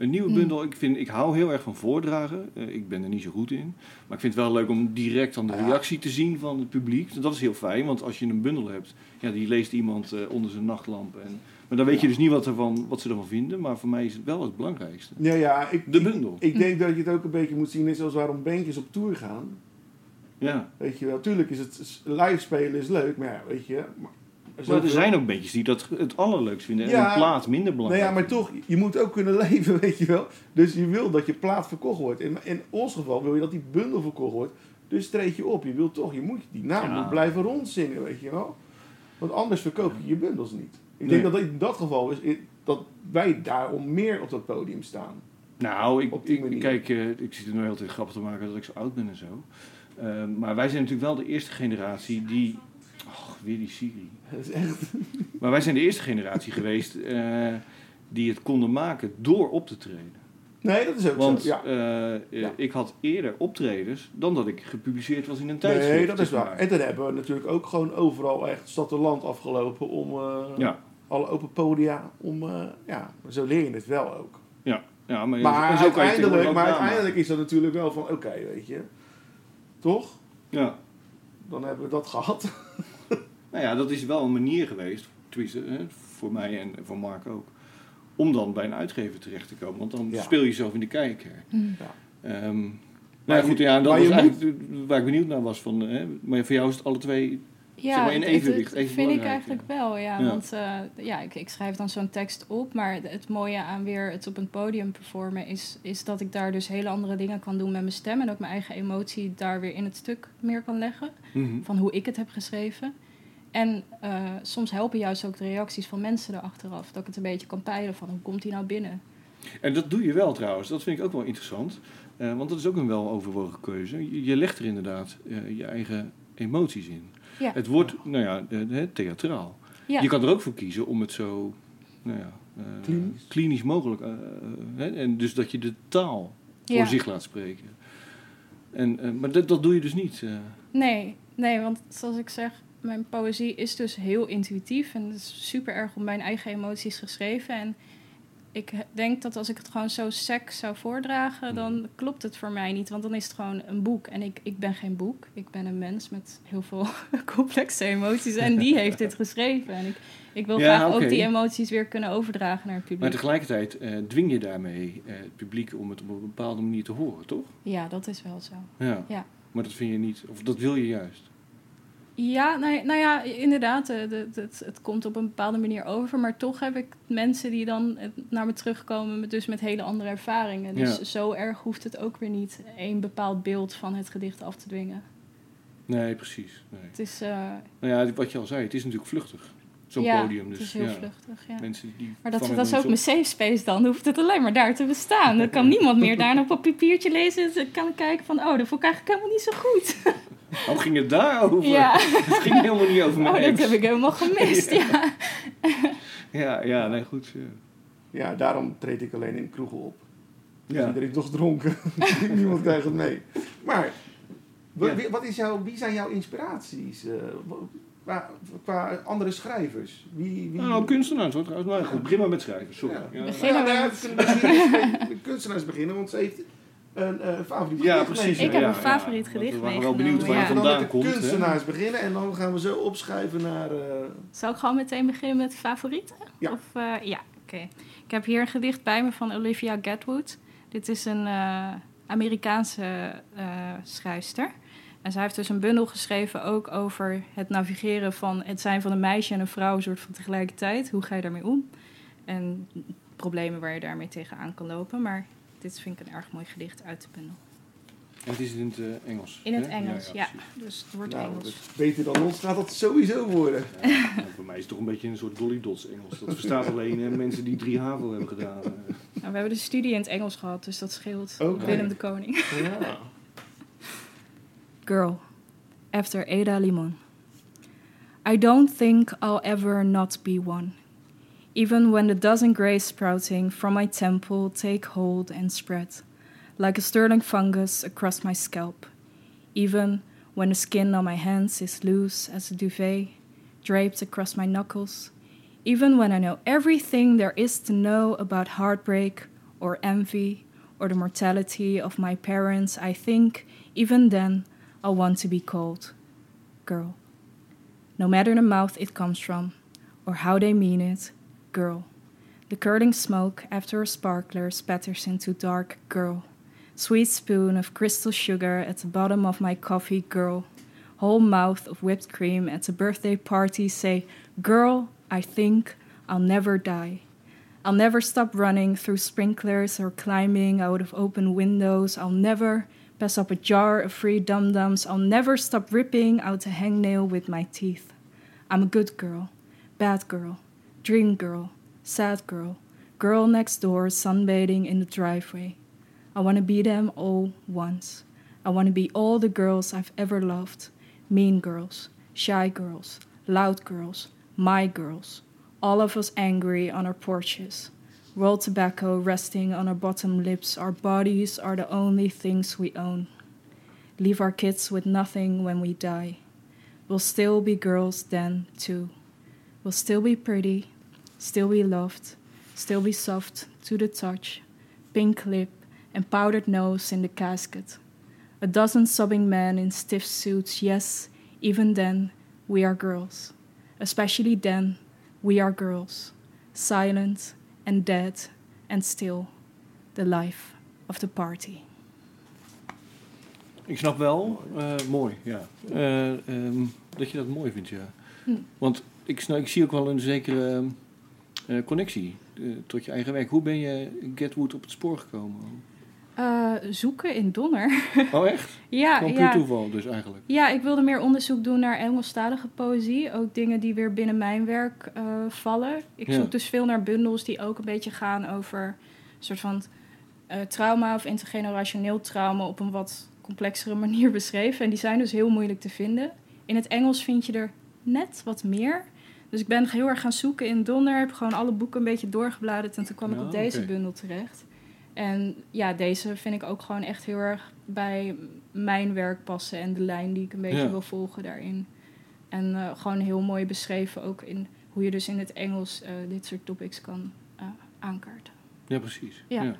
Een nieuwe Mm. bundel, ik, vind, ik hou heel erg van voordragen. Eh, ik ben er niet zo goed in. Maar ik vind het wel leuk om direct dan de Ja. reactie te zien van het publiek. Dat is heel fijn, want als je een bundel hebt... Ja, die leest iemand eh, onder zijn nachtlamp. En, maar dan weet je dus niet wat, ervan, wat ze ervan vinden. Maar voor mij is het wel het belangrijkste. Ja, ja, ik, De bundel. Ik, denk dat je het ook een beetje moet zien, net zoals waarom bandjes op tour gaan. Ja. Weet je wel, tuurlijk is het live spelen is leuk, maar ja, weet je. Maar, Maar er zijn ook bandjes die dat het allerleukst vinden. En Ja. een plaat minder Nou belangrijk. ja, maar toch, je moet ook kunnen [LAUGHS] leven, weet je wel. Dus je wil dat je plaat verkocht wordt. In, in ons geval wil je dat die bundel verkocht wordt. Dus treed je op. Je wil toch, je moet die naam Ja. moet blijven rondzingen, weet je wel. Want anders verkoop je je bundels niet. Ik Nee. denk dat dat in dat geval is, dat wij daarom meer op dat podium staan. Nou, ik, kijk, eh, ik zit er nu heel tijd grappig te maken dat ik zo oud ben en zo. Eh, maar wij zijn natuurlijk wel de eerste generatie die... Och, weer die Siri. [LAUGHS] Dat is echt... Maar wij zijn de eerste generatie geweest eh, die het konden maken door op te treden. Nee, dat is ook Want zo. Ja. eh, eh, Ja. ik had eerder optredens dan dat ik gepubliceerd was in een tijdschrift. Nee, dat is waar. En dan hebben we natuurlijk ook gewoon overal echt stad en land afgelopen om Ja, alle open podia. Om, ja, zo leer je het wel ook. ja, ja, maar, zo uiteindelijk, maar uiteindelijk is dat natuurlijk wel van, oké, weet je. Toch? Ja. Dan hebben we dat gehad. [LAUGHS] Nou ja, dat is wel een manier geweest, tenminste, hè, voor mij en voor Mark ook, om dan bij een uitgever terecht te komen. Want dan Ja. speel je jezelf in de kijker. Mm. Ja. Ehm, nou ja, goed, ja, en dat maar was eigenlijk waar ik benieuwd naar was. Van, hè, maar voor jou is het alle twee... Ja, Zeg maar in evenwicht, even vind ik eigenlijk wel, ja. Ja. Want eh, ja, ik, ik schrijf dan zo'n tekst op, maar het- het mooie aan weer het op een podium performen is, is dat ik daar dus hele andere dingen kan doen met mijn stem en ook mijn eigen emotie daar weer in het stuk meer kan leggen van hoe ik het heb geschreven. En eh, soms helpen juist ook de reacties van mensen erachteraf, dat ik het een beetje kan peilen van hoe komt die nou binnen. En dat doe je wel trouwens, dat vind ik ook wel interessant. Eh, want dat is ook een weloverwogen keuze. Je, je legt er inderdaad eh, je eigen emoties in. Ja. Het wordt, nou ja, theatraal. Ja. Je kan er ook voor kiezen om het zo, nou ja, eh, Klinisch. klinisch mogelijk. hè, en dus dat je de taal voor Ja. zich laat spreken. En, eh, maar dat, dat doe je dus niet. eh. Nee, nee, want zoals ik zeg, mijn poëzie is dus heel intuïtief en het is super erg op mijn eigen emoties geschreven. En ik denk dat als ik het gewoon zo sec zou voordragen, dan klopt het voor mij niet. Want dan is het gewoon een boek. En ik, ik ben geen boek. Ik ben een mens met heel veel [LAUGHS] complexe emoties. En die heeft dit [LAUGHS] geschreven. En ik, ik wil Ja, graag ook die emoties weer kunnen overdragen naar het publiek. Maar tegelijkertijd eh, dwing je daarmee eh, het publiek om het op een bepaalde manier te horen, toch? Ja, dat is wel zo. Ja. Ja. Maar dat vind je niet, of dat wil je juist. Ja, nou, nou ja, inderdaad. eh, het, het komt op een bepaalde manier over. Maar toch heb ik mensen die dan eh, naar me terugkomen, met, dus met hele andere ervaringen. Dus Ja. zo erg hoeft het ook weer niet één bepaald beeld van het gedicht af te dwingen. Nee, precies. Nee. Het is, eh, Nou ja, wat je al zei, het is natuurlijk vluchtig. Zo'n ja, podium. Dus het is heel ja, vluchtig. Ja. Mensen die Maar dat, dat is ook mijn safe space dan. Dan hoeft het alleen maar daar te bestaan. Dan kan niemand meer daar nog op een papiertje lezen. Dus ik kan kijken van, oh, dat vond ik eigenlijk helemaal niet zo goed. [LAUGHS] Oh, ging het daarover? Ja, [LAUGHS] Het ging helemaal niet over [LAUGHS] mijn oh, dat heb ik helemaal gemist. Ja. Ja, ja, nee, goed. Ja. Ja, daarom treed ik alleen in kroegen op. Ja. Iedereen is toch dronken. Niemand krijgt het mee. Maar, wat is jouw, wie zijn jouw inspiraties? Qua, qua andere schrijvers? Wie, wie... Nou, kunstenaars hoor trouwens. Maar goed, begin maar met schrijven, sorry. Ja. Nou ja, met- kunstenaars beginnen, want ze heeft een eh, favoriet Ja, gedicht precies. Ik ja, heb een favoriet ja. gedicht We waren wel meegenomen, benieuwd waar gaan vandaan met de komt. kunstenaars beginnen en dan gaan we zo opschuiven naar... eh, Zal ik gewoon meteen beginnen met favorieten? Ja. Of, eh, ja, oké. Ik heb hier een gedicht bij me van Olivia Gatwood. Dit is een eh, Amerikaanse eh schrijfster. En zij heeft dus een bundel geschreven ook over het navigeren van het zijn van een meisje en een vrouw, een soort van tegelijkertijd. Hoe ga je daarmee om? En problemen waar je daarmee tegenaan kan lopen. Maar dit vind ik een erg mooi gedicht uit de bundel. En het is in het eh, Engels. In het hè? Engels, ja. Dus het wordt nou, Engels. beter dan ons gaat dat sowieso worden. [LAUGHS] Ja, nou, voor mij is het toch een beetje een soort Dolly Dots Engels. Dat verstaat alleen eh, mensen die drie HAVO hebben gedaan. Nou, we hebben de studie in het Engels gehad, dus dat scheelt. Willem de Koning. Ja. Girl, after Ada Limon. I don't think I'll ever not be one. Even when the dozen grays sprouting from my temple take hold and spread, like a sterling fungus across my scalp. Even when the skin on my hands is loose as a duvet, draped across my knuckles. Even when I know everything there is to know about heartbreak or envy or the mortality of my parents, I think even then I want to be called girl. No matter the mouth it comes from or how they mean it, girl. The curling smoke after a sparkler spatters into dark girl. Sweet spoon of crystal sugar at the bottom of my coffee, girl. Whole mouth of whipped cream at a birthday party, say, Girl, I think I'll never die. I'll never stop running through sprinklers or climbing out of open windows. I'll never pass up a jar of free dum dums. I'll never stop ripping out a hangnail with my teeth. I'm a good girl, bad girl, dream girl, sad girl, girl next door sunbathing in the driveway. I want to be them all once. I want to be all the girls I've ever loved mean girls, shy girls, loud girls, my girls, all of us angry on our porches. Rolled tobacco resting on our bottom lips, our bodies are the only things we own. Leave our kids with nothing when we die. We'll still be girls then, too. We'll still be pretty, still be loved, still be soft to the touch, pink lip and powdered nose in the casket. A dozen sobbing men in stiff suits, yes, even then, we are girls. Especially then, we are girls. Silent and dead and still, the life of the party. Ik snap wel, eh, mooi, ja. Eh, ehm, dat je dat mooi vindt, ja. Hm. Want ik, snap, ik zie ook wel een zekere eh, connectie tot je eigen werk. Hoe ben je Getwood op het spoor gekomen? Eh, zoeken in Donner. [LAUGHS] Oh, echt? ja, Gewoon puur ja. toeval dus eigenlijk. Ja, ik wilde meer onderzoek doen naar Engelstalige poëzie. Ook dingen die weer binnen mijn werk eh, vallen. Ik Ja. zoek dus veel naar bundels die ook een beetje gaan over een soort van eh, trauma of intergenerationeel trauma op een wat complexere [LAUGHS] manier beschreven. En die zijn dus heel moeilijk te vinden. In het Engels vind je er net wat meer. Dus ik ben heel erg gaan zoeken in Donner. Heb gewoon alle boeken een beetje doorgebladerd. En toen kwam ik Ja, op deze bundel terecht. En ja, deze vind ik ook gewoon echt heel erg bij mijn werk passen. En de lijn die ik een beetje Ja. wil volgen daarin. En eh, gewoon heel mooi beschreven ook in hoe je dus in het Engels eh, dit soort topics kan eh, aankaarten. Ja, precies. Ja.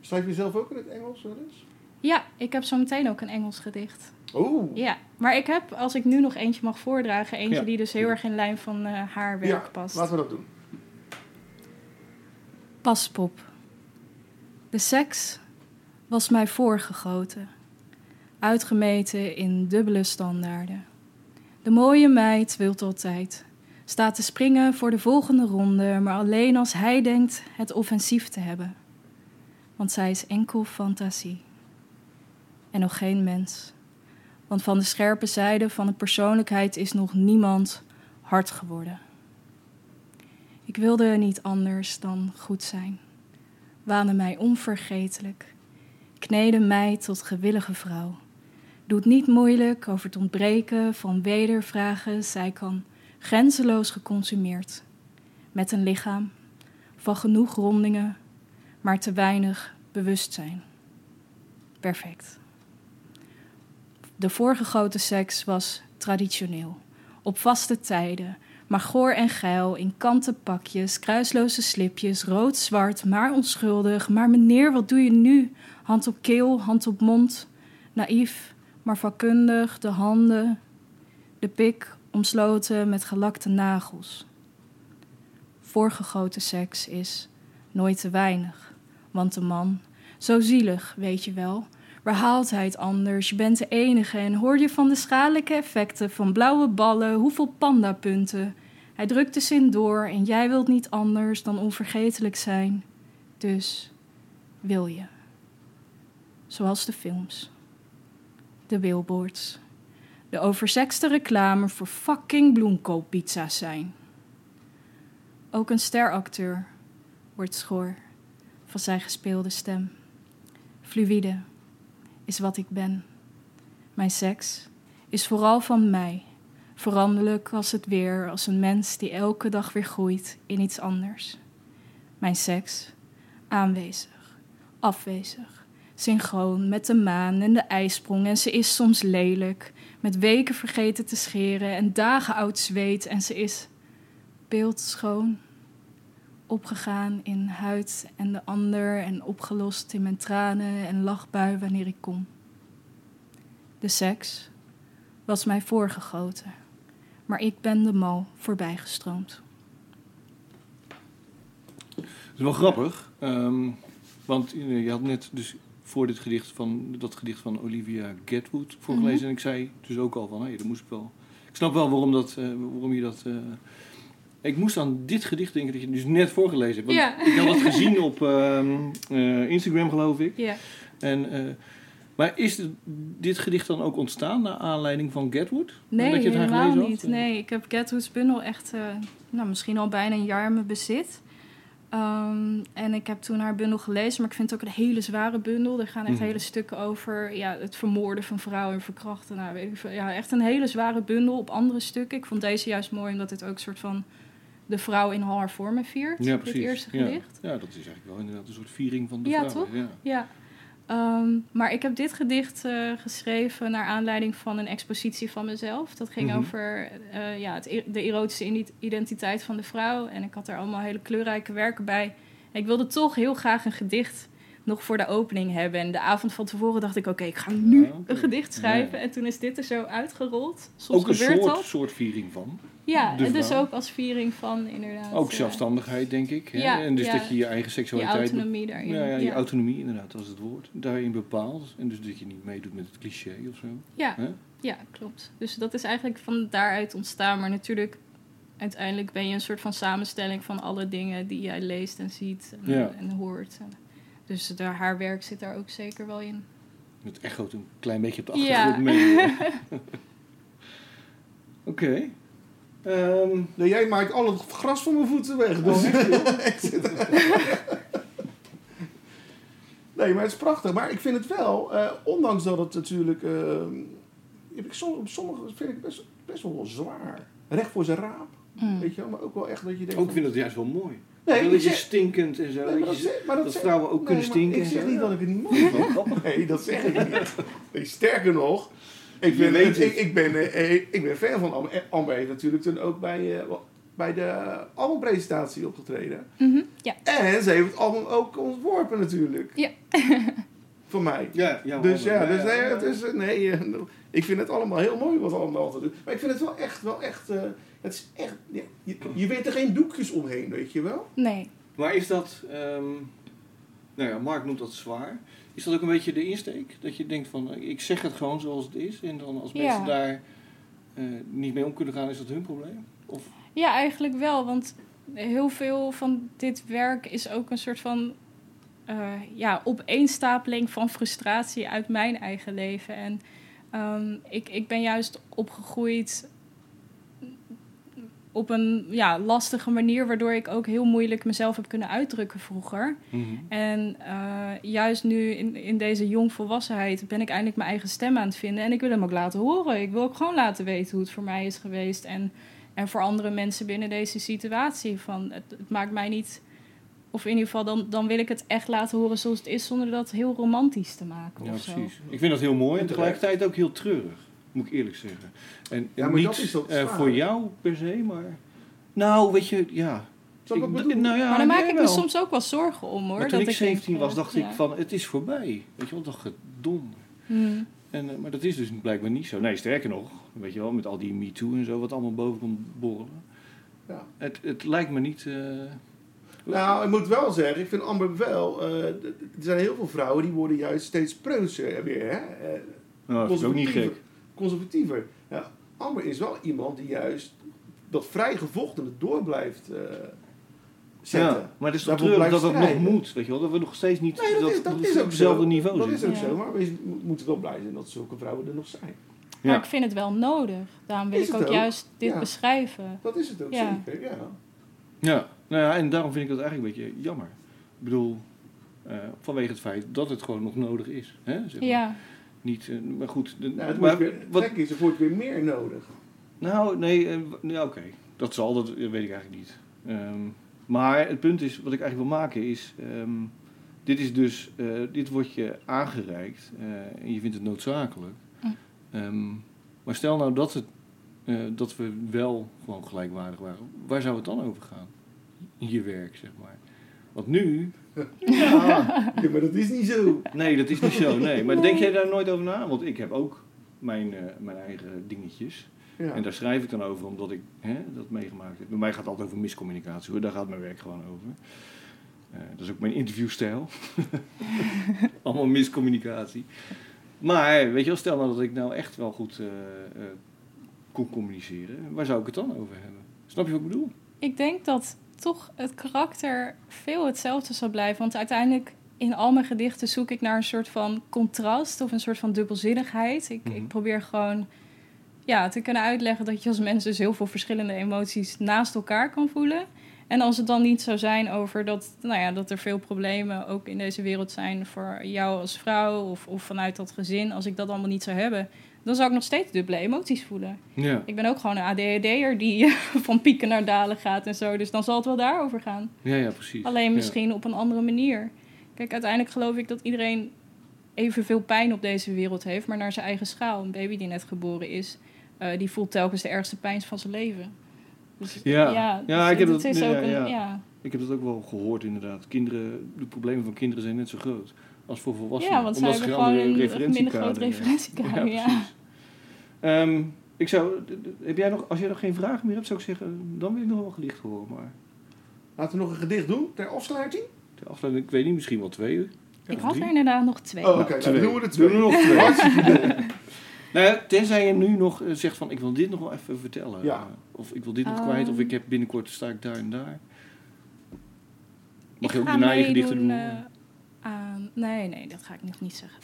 Schrijf je zelf ook in het Engels wel eens? Ja, ik heb zo meteen ook een Engels gedicht. Oh, Ja, maar ik heb, als ik nu nog eentje mag voordragen, eentje Ja. die dus heel erg in lijn van eh, haar werk ja, past. laten we dat doen. Paspop. De seks was mij voorgegoten, uitgemeten in dubbele standaarden. De mooie meid wilt altijd, staat te springen voor de volgende ronde, maar alleen als hij denkt het offensief te hebben. Want zij is enkel fantasie. En nog geen mens. Want van de scherpe zijde van de persoonlijkheid is nog niemand hard geworden. Ik wilde niet anders dan goed zijn waande mij onvergetelijk, kneedde mij tot gewillige vrouw. Doet niet moeilijk over het ontbreken van wedervragen, zij kan grenzeloos geconsumeerd, met een lichaam van genoeg rondingen, maar te weinig bewustzijn. Perfect. De voorgegoten seks was traditioneel, op vaste tijden, Maar goor en geil in kanten pakjes, kruisloze slipjes, rood-zwart, maar onschuldig. Maar meneer, wat doe je nu? Hand op keel, hand op mond. Naïef, maar vakkundig, de handen. De pik omsloten met gelakte nagels. Voorgegoten seks is nooit te weinig. Want de man, zo zielig, weet je wel. Het anders? Je bent de enige en hoor je van de schadelijke effecten van blauwe ballen, hoeveel pandapunten. Hij drukt de zin door en jij wilt niet anders dan onvergetelijk zijn. Dus wil je. Zoals de films. De billboards. De oversekste reclame voor fucking bloemkooppizza's zijn. Ook een steracteur wordt schor van zijn gespeelde stem. Fluïde is wat ik ben. Mijn seks is vooral van mij, veranderlijk als het weer, als een mens die elke dag weer groeit in iets anders. Mijn seks, aanwezig, afwezig, synchroon met de maan en de ijsprong en ze is soms lelijk, met weken vergeten te scheren en dagen oud zweet en ze is beeldschoon, opgegaan in huid en de ander en opgelost in mijn tranen en lachbui wanneer ik kom. De seks was mij voorgegoten, maar ik ben de mal voorbijgestroomd. Dat is wel grappig, ehm, want je had net dus voor dit gedicht van, dat gedicht van Olivia Gatwood voorgelezen. En ik zei dus ook al van, hé, dat moest ik wel... Ik snap wel waarom, dat, eh, waarom je dat... eh, ik moest aan dit gedicht denken dat je dus net voorgelezen hebt. Want Ja. Ik had het gezien [LAUGHS] op ehm, eh, Instagram, geloof ik. Ja. En, eh, maar is dit, dit gedicht dan ook ontstaan naar aanleiding van Gatwood? Nee, Dat je het helemaal niet. had? Nee, ik heb Gatwood's bundel echt, eh, nou, misschien al bijna een jaar in mijn bezit. Ehm, en ik heb toen haar bundel gelezen, maar ik vind het ook een hele zware bundel. Er gaan echt Mhm. hele stukken over ja, het vermoorden van vrouwen en verkrachten. Nou, weet ik veel. Ja, echt een hele zware bundel op andere stukken. Ik vond deze juist mooi, omdat het ook een soort van de vrouw in al haar vormen viert. Ja, dit precies. eerste ja. gedicht. Ja, dat is eigenlijk wel inderdaad een soort viering van de Ja, vrouw. toch? Ja. Ja. Ehm, maar ik heb dit gedicht eh, geschreven naar aanleiding van een expositie van mezelf. Dat ging Mhm. over eh, ja, het, i- de erotische identiteit van de vrouw. En ik had er allemaal hele kleurrijke werken bij. En ik wilde toch heel graag een gedicht nog voor de opening hebben. En de avond van tevoren dacht ik, oké, ik ga nu een gedicht schrijven. Ja. En toen is dit er zo uitgerold. Soms Ook een soort, dat. soort viering van. Ja, de en dus ook als viering van inderdaad... Ook eh, zelfstandigheid, denk ik. Hè? ja, en dus dat je je eigen seksualiteit... autonomie daarin. Ja, ja, je autonomie inderdaad, dat is het woord. Daarin bepaalt. En dus dat je niet meedoet met het cliché of zo. Ja, Hè? ja, klopt. Dus dat is eigenlijk van daaruit ontstaan. Maar natuurlijk, uiteindelijk ben je een soort van samenstelling van alle dingen die jij leest en ziet en, Ja. en hoort. Dus haar werk zit daar ook zeker wel in. Het echoot een klein beetje op de Ja. achtergrond mee. [LAUGHS] Oké. Ehm, Nee, jij maakt al het gras van mijn voeten weg. Dus. [LAUGHS] Nee, maar het is prachtig. Maar ik vind het wel, eh, ondanks dat het natuurlijk... eh, heb ik sommige vind ik best, best wel wel zwaar. Recht voor zijn raap. Mm. Weet je wel? Maar ook wel echt dat je denkt... ook vind ik dat juist wel mooi. Nee, dat stinkend en zo. Nee, maar dat zeg- maar dat, dat zeg- vrouwen ook kunnen stinken Ik zeg niet dat ik het niet mooi vind. [LAUGHS] Nee, dat zeg ik niet. Nee, sterker nog, ik ben, weet ik, ik, ben, eh, ik ben fan van Amber. Heeft natuurlijk toen ook bij, eh, bij de albumpresentatie opgetreden. Mhm, Ja. En ze heeft het album ook ontworpen natuurlijk. Ja. [LAUGHS] Voor mij. Ja, ja, Dus ja, dus ja, nee, het is, eh, nee ik vind het allemaal heel mooi wat allemaal te doen. Maar ik vind het wel echt, wel echt, eh, het is echt, ja, je, je weet er geen doekjes omheen, weet je wel? Nee. Maar is dat, ehm, nou ja, Mark noemt dat zwaar. Is dat ook een beetje de insteek? Dat je denkt van, eh, ik zeg het gewoon zoals het is. En dan als Ja. mensen daar eh, niet mee om kunnen gaan, is dat hun probleem? Of, Ja, eigenlijk wel. Want heel veel van dit werk is ook een soort van eh, ja, opeenstapeling van frustratie uit mijn eigen leven. En ehm, ik, ik ben juist opgegroeid op een ja, lastige manier, waardoor ik ook heel moeilijk mezelf heb kunnen uitdrukken vroeger. En eh, juist nu in, in deze jongvolwassenheid ben ik eindelijk mijn eigen stem aan het vinden. En ik wil hem ook laten horen. Ik wil ook gewoon laten weten hoe het voor mij is geweest. En, en voor andere mensen binnen deze situatie. Van, het, het maakt mij niet... Of in ieder geval, dan, dan wil ik het echt laten horen zoals het is... zonder dat heel romantisch te maken Ja, of zo. precies. Ik vind dat heel mooi en En tegelijkertijd ook heel treurig, moet ik eerlijk zeggen. En Ja, maar niet dat is dat eh, voor jou per se, maar Nou, weet je, ja. Ik nou ja, maar daar maak ik me wel. soms ook wel zorgen om hoor. Maar toen dat ik 17 denk, was, dacht ja. ik van, het is voorbij. Weet je wel, toch dom. Hmm. En, eh, maar dat is dus blijkbaar niet zo. Nee, sterker nog, weet je wel, met al die MeToo en zo, wat allemaal boven komt borrelen. Ja. Het, het lijkt me niet... eh, Nou, ik moet wel zeggen, ik vind Amber wel... eh, er zijn heel veel vrouwen die worden juist steeds preutser weer, hè? Nou, dat is ook niet gek. Conservatiever. Ja, Amber is wel iemand die juist dat vrij gevochtene door blijft eh, zetten. Ja, maar het is toch treurig dat dat nog moet, weet je wel. Dat we nog steeds niet Nee, dat, dat, is, dat dat is op hetzelfde zo. niveau Dat zitten. is ook Ja. zo, maar we moeten wel blij zijn dat zulke vrouwen er nog zijn. Ja. Maar ik vind het wel nodig. Daarom wil Is ik ook, ook? juist dit Ja. beschrijven. Dat is het ook Ja. zeker, ja. Ja, nou ja, en daarom vind ik dat eigenlijk een beetje jammer. Ik bedoel, eh, vanwege het feit dat het gewoon nog nodig is. Hè? Zeg maar. Ja, Niet, eh, maar goed. de- Nou, het maar weer, wat, is, er wordt weer meer nodig. nou, nee, eh, oké. Dat zal, dat weet ik eigenlijk niet. Ehm, maar het punt is, wat ik eigenlijk wil maken is... ehm, dit is dus, eh, dit wordt je aangereikt eh, en je vindt het noodzakelijk. Mm. Ehm, maar stel nou dat, het, eh, dat we wel gewoon gelijkwaardig waren. Waar zou het dan over gaan? In je werk, zeg maar. Want nu... ja, [LAUGHS] Ja, maar dat is niet zo. Nee, dat is niet zo. Nee. Maar denk jij daar nooit over na? Want ik heb ook mijn, eh, mijn eigen dingetjes. Ja. En daar schrijf ik dan over, omdat ik hè, dat meegemaakt heb. Bij mij gaat het altijd over miscommunicatie hoor. Daar gaat mijn werk gewoon over. Eh, dat is ook mijn interviewstijl. [LAUGHS] Allemaal miscommunicatie. Maar weet je wel, stel nou dat ik nou echt wel goed eh, eh, kon communiceren. Waar zou ik het dan over hebben? Snap je wat ik bedoel? ik denk dat toch het karakter veel hetzelfde zal blijven. Want uiteindelijk in al mijn gedichten zoek ik naar een soort van contrast of een soort van dubbelzinnigheid. Ik, Mhm. ik probeer gewoon ja, te kunnen uitleggen dat je als mens dus heel veel verschillende emoties naast elkaar kan voelen. En als het dan niet zou zijn over dat, nou ja, dat er veel problemen ook in deze wereld zijn voor jou als vrouw of, of vanuit dat gezin, als ik dat allemaal niet zou hebben, dan zou ik nog steeds dubbele emoties voelen. Ja. Ik ben ook gewoon een ADHD'er die [LAUGHS] van pieken naar dalen gaat en zo. Dus dan zal het wel daarover gaan. Ja, ja, precies. Alleen Ja. misschien op een andere manier. Kijk, uiteindelijk geloof ik dat iedereen evenveel pijn op deze wereld heeft, maar naar zijn eigen schaal. Een baby die net geboren is, eh, die voelt telkens de ergste pijn van zijn leven. Dus, Ja. ja, Ja, dus ik heb dat- is ook een, ja. ja. Ik heb dat ook wel gehoord inderdaad. Kinderen, de problemen van kinderen zijn net zo groot als voor volwassenen. Ja, want zij Omdat hebben ze gewoon een minder groot referentiekader. Ja, Ehm, ik zou, heb jij nog, als jij nog geen vragen meer hebt, zou ik zeggen, dan wil ik nog wel een gedicht horen. Maar Laten we nog een gedicht doen ter afsluiting. de afleiding, ik weet niet, misschien wel twee. Ik of had drie. er inderdaad nog twee. Oh, oké. nou, dan doen we er twee. Doen we nog twee. [LAUGHS] Nou ja, tenzij je nu nog eh, zegt van, ik wil dit nog wel even vertellen. Ja. Eh, Of ik wil dit nog Ehm. kwijt, of ik heb binnenkort sta ik daar en daar. Mag je ik ook daarna je gedichten doen? eh. Nee, nee, dat ga ik nog niet zeggen.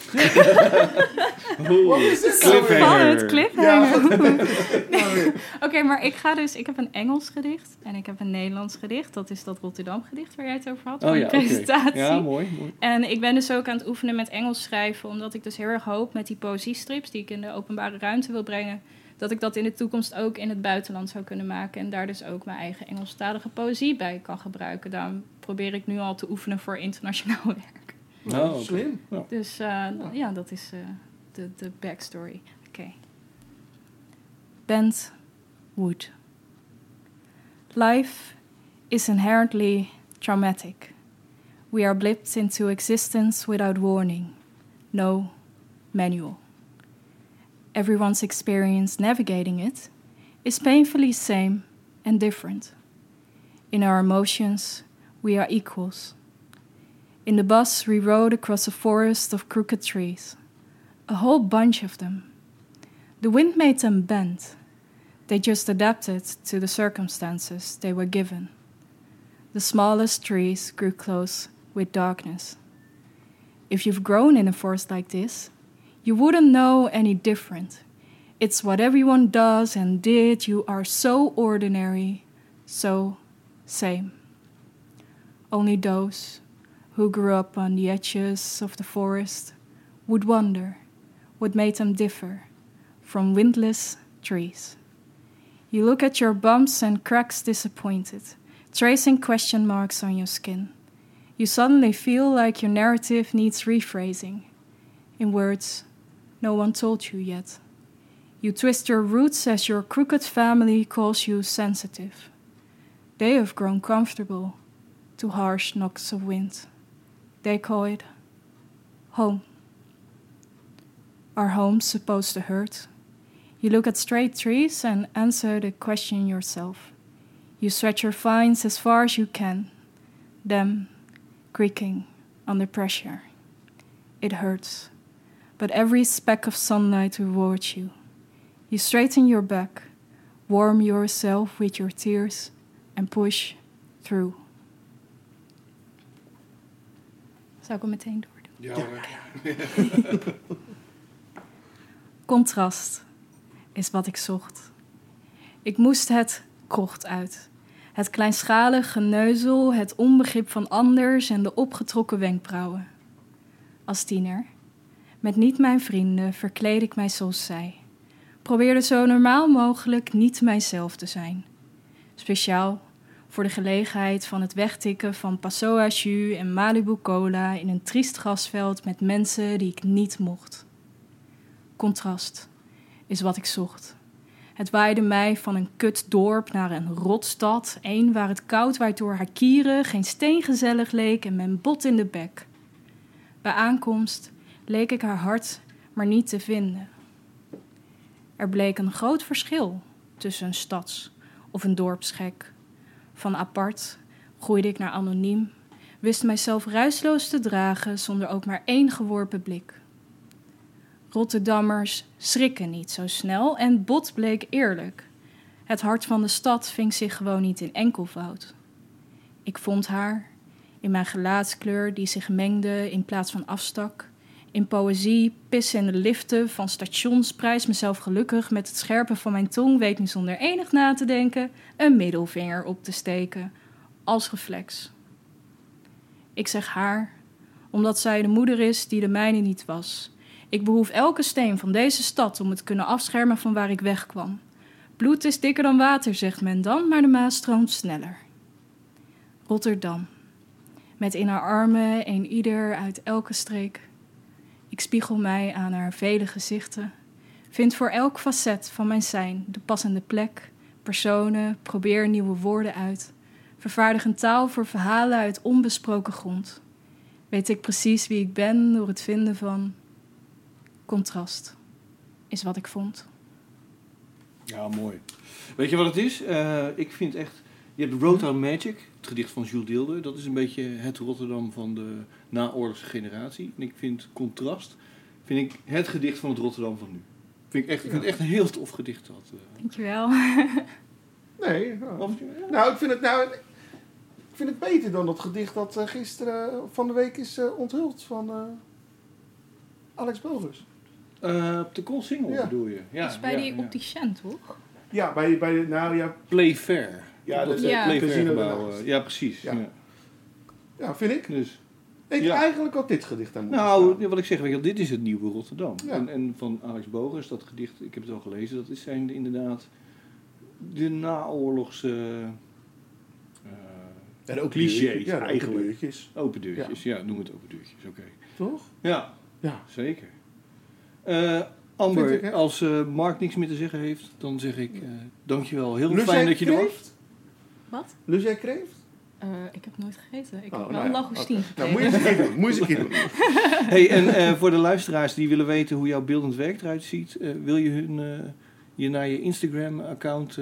[LAUGHS] Oeh, Wat is dit nou cliffhanger. Spannend, cliffhanger. Weer. [LAUGHS] Oké, maar ik ga dus... Ik heb een Engels gedicht en ik heb een Nederlands gedicht. Dat is dat Rotterdam gedicht waar jij het over had. Oh van ja, presentatie. Ja, mooi. mooi. En ik ben dus ook aan het oefenen met Engels schrijven. Omdat ik dus heel erg hoop met die poëziestrips die ik in de openbare ruimte wil brengen. Dat ik dat in de toekomst ook in het buitenland zou kunnen maken. En daar dus ook mijn eigen Engelstalige poëzie bij kan gebruiken. Daarom probeer ik nu al te oefenen voor internationaal [LAUGHS] werk. Nou, oké. Slim. Dus eh, ja, dat is eh, de, de backstory. Oké. Bent Wood. Life is inherently traumatic. We are blipped into existence without warning. No manual. Everyone's experience navigating it is painfully same and different. In our emotions, we are equals. In the bus, we rode across a forest of crooked trees, a whole bunch of them. The wind made them bend. They just adapted to the circumstances they were given. The smallest trees grew close with darkness. If you've grown in a forest like this, you wouldn't know any different. It's what everyone does and did. You are so ordinary, so same. Only those who grew up on the edges of the forest would wonder what made them differ from windless trees. You look at your bumps and cracks disappointed, tracing question marks on your skin. You suddenly feel like your narrative needs rephrasing in words no one told you yet. You twist your roots as your crooked family calls you sensitive. They have grown comfortable to harsh knocks of wind. They call it home. Are homes supposed to hurt? You look at straight trees and answer the question yourself. You stretch your vines as far as you can, them creaking under pressure. It hurts, but every speck of sunlight rewards you. You straighten your back, warm yourself with your tears, and push through. Zou ik hem meteen doordoen? Ja. [LAUGHS] Contrast is wat ik zocht. Ik moest het krocht uit. Het kleinschalig geneuzel, het onbegrip van anders en de opgetrokken wenkbrauwen. Als tiener, met niet mijn vrienden, verkleed ik mij zoals zij. Probeerde zo normaal mogelijk niet mijzelf te zijn. Speciaal voor de gelegenheid van het wegtikken van Passoa jus en Malibu cola in een triest grasveld met mensen die ik niet mocht. Contrast is wat ik zocht. Het waaide mij van een kut dorp naar een rotstad, een waar het koud waait door haar kieren, geen steen gezellig leek en mijn bot in de bek. Bij aankomst leek ik haar hart maar niet te vinden. Er bleek een groot verschil tussen een stads- of een dorpsgek. Van apart groeide ik naar anoniem, wist mijzelf ruisloos te dragen zonder ook maar één geworpen blik. Rotterdammers schrikken niet zo snel en Bot bleek eerlijk. Het hart van de stad ving zich gewoon niet in enkelvoud. Ik vond haar, in mijn gelaatskleur die zich mengde in plaats van afstak, in poëzie, pissen in de liften van stations, prijs mezelf gelukkig met het scherpen van mijn tong, weet nu zonder enig na te denken, een middelvinger op te steken, als reflex. Ik zeg haar, omdat zij de moeder is die de mijne niet was. Ik behoef elke steen van deze stad om het te kunnen afschermen van waar ik wegkwam. Bloed is dikker dan water, zegt men dan, maar de Maas stroomt sneller. Rotterdam. Met in haar armen een ieder uit elke streek. Ik spiegel mij aan haar vele gezichten. Vind voor elk facet van mijn zijn de passende plek, personen, probeer nieuwe woorden uit. Vervaardig een taal voor verhalen uit onbesproken grond. Weet ik precies wie ik ben door het vinden van contrast. Is wat ik vond. Ja, mooi. Weet je wat het is? Eh, ik vind echt... Je hebt Roadhouse Magic, het gedicht van Jules Deelder. Dat is een beetje het Rotterdam van de naoorlogse generatie. En ik vind Contrast vind ik het gedicht van het Rotterdam van nu. Vind ik, echt, ik vind het echt een heel tof gedicht. Dat, eh. Dankjewel. [LAUGHS] Nee, nou, Of- nou, ik vind het nou... Ik vind het beter dan dat gedicht dat eh, gisteren eh, van de week is eh, onthuld van eh, Alex. Eh, op de Koolsingel Ja. bedoel je? Ja, dat is bij ja, die ja. opticien, toch? Ja, bij, bij de, nou ja, Playfair. Ja, dat is Ja. daarnaast. eh, Ja, precies. Ja. Ja. ja, vind ik. Dus, Ik Ja. eigenlijk ook dit gedicht aan moeten nou, staan. wat ik zeg, weet je, wel, dit is het nieuwe Rotterdam. Ja. En, en van Alex Bogers, dat gedicht, ik heb het al gelezen, dat is zijn inderdaad de naoorlogse eh, En ook clichés deurtjes. Ja, eigenlijk. eigenlijk. Deurtjes, open deurtjes. Ja. noem het open deurtjes, oké. toch? Ja, Ja. zeker. Eh, Amber, ik, als eh, Mark niks meer te zeggen heeft, dan zeg ik eh, dankjewel. Heel fijn dat je er was. Wat? Jij kreeft? Eh, ik heb nooit gegeten. Ik Oh, heb wel nou een ja. langoustine Nou, moet je eens een keer doen. Moet je eens een keer doen. [LAUGHS] Hey, en eh, voor de luisteraars die willen weten hoe jouw beeldend werk eruit ziet, eh, wil je hun eh, je naar je Instagram-account.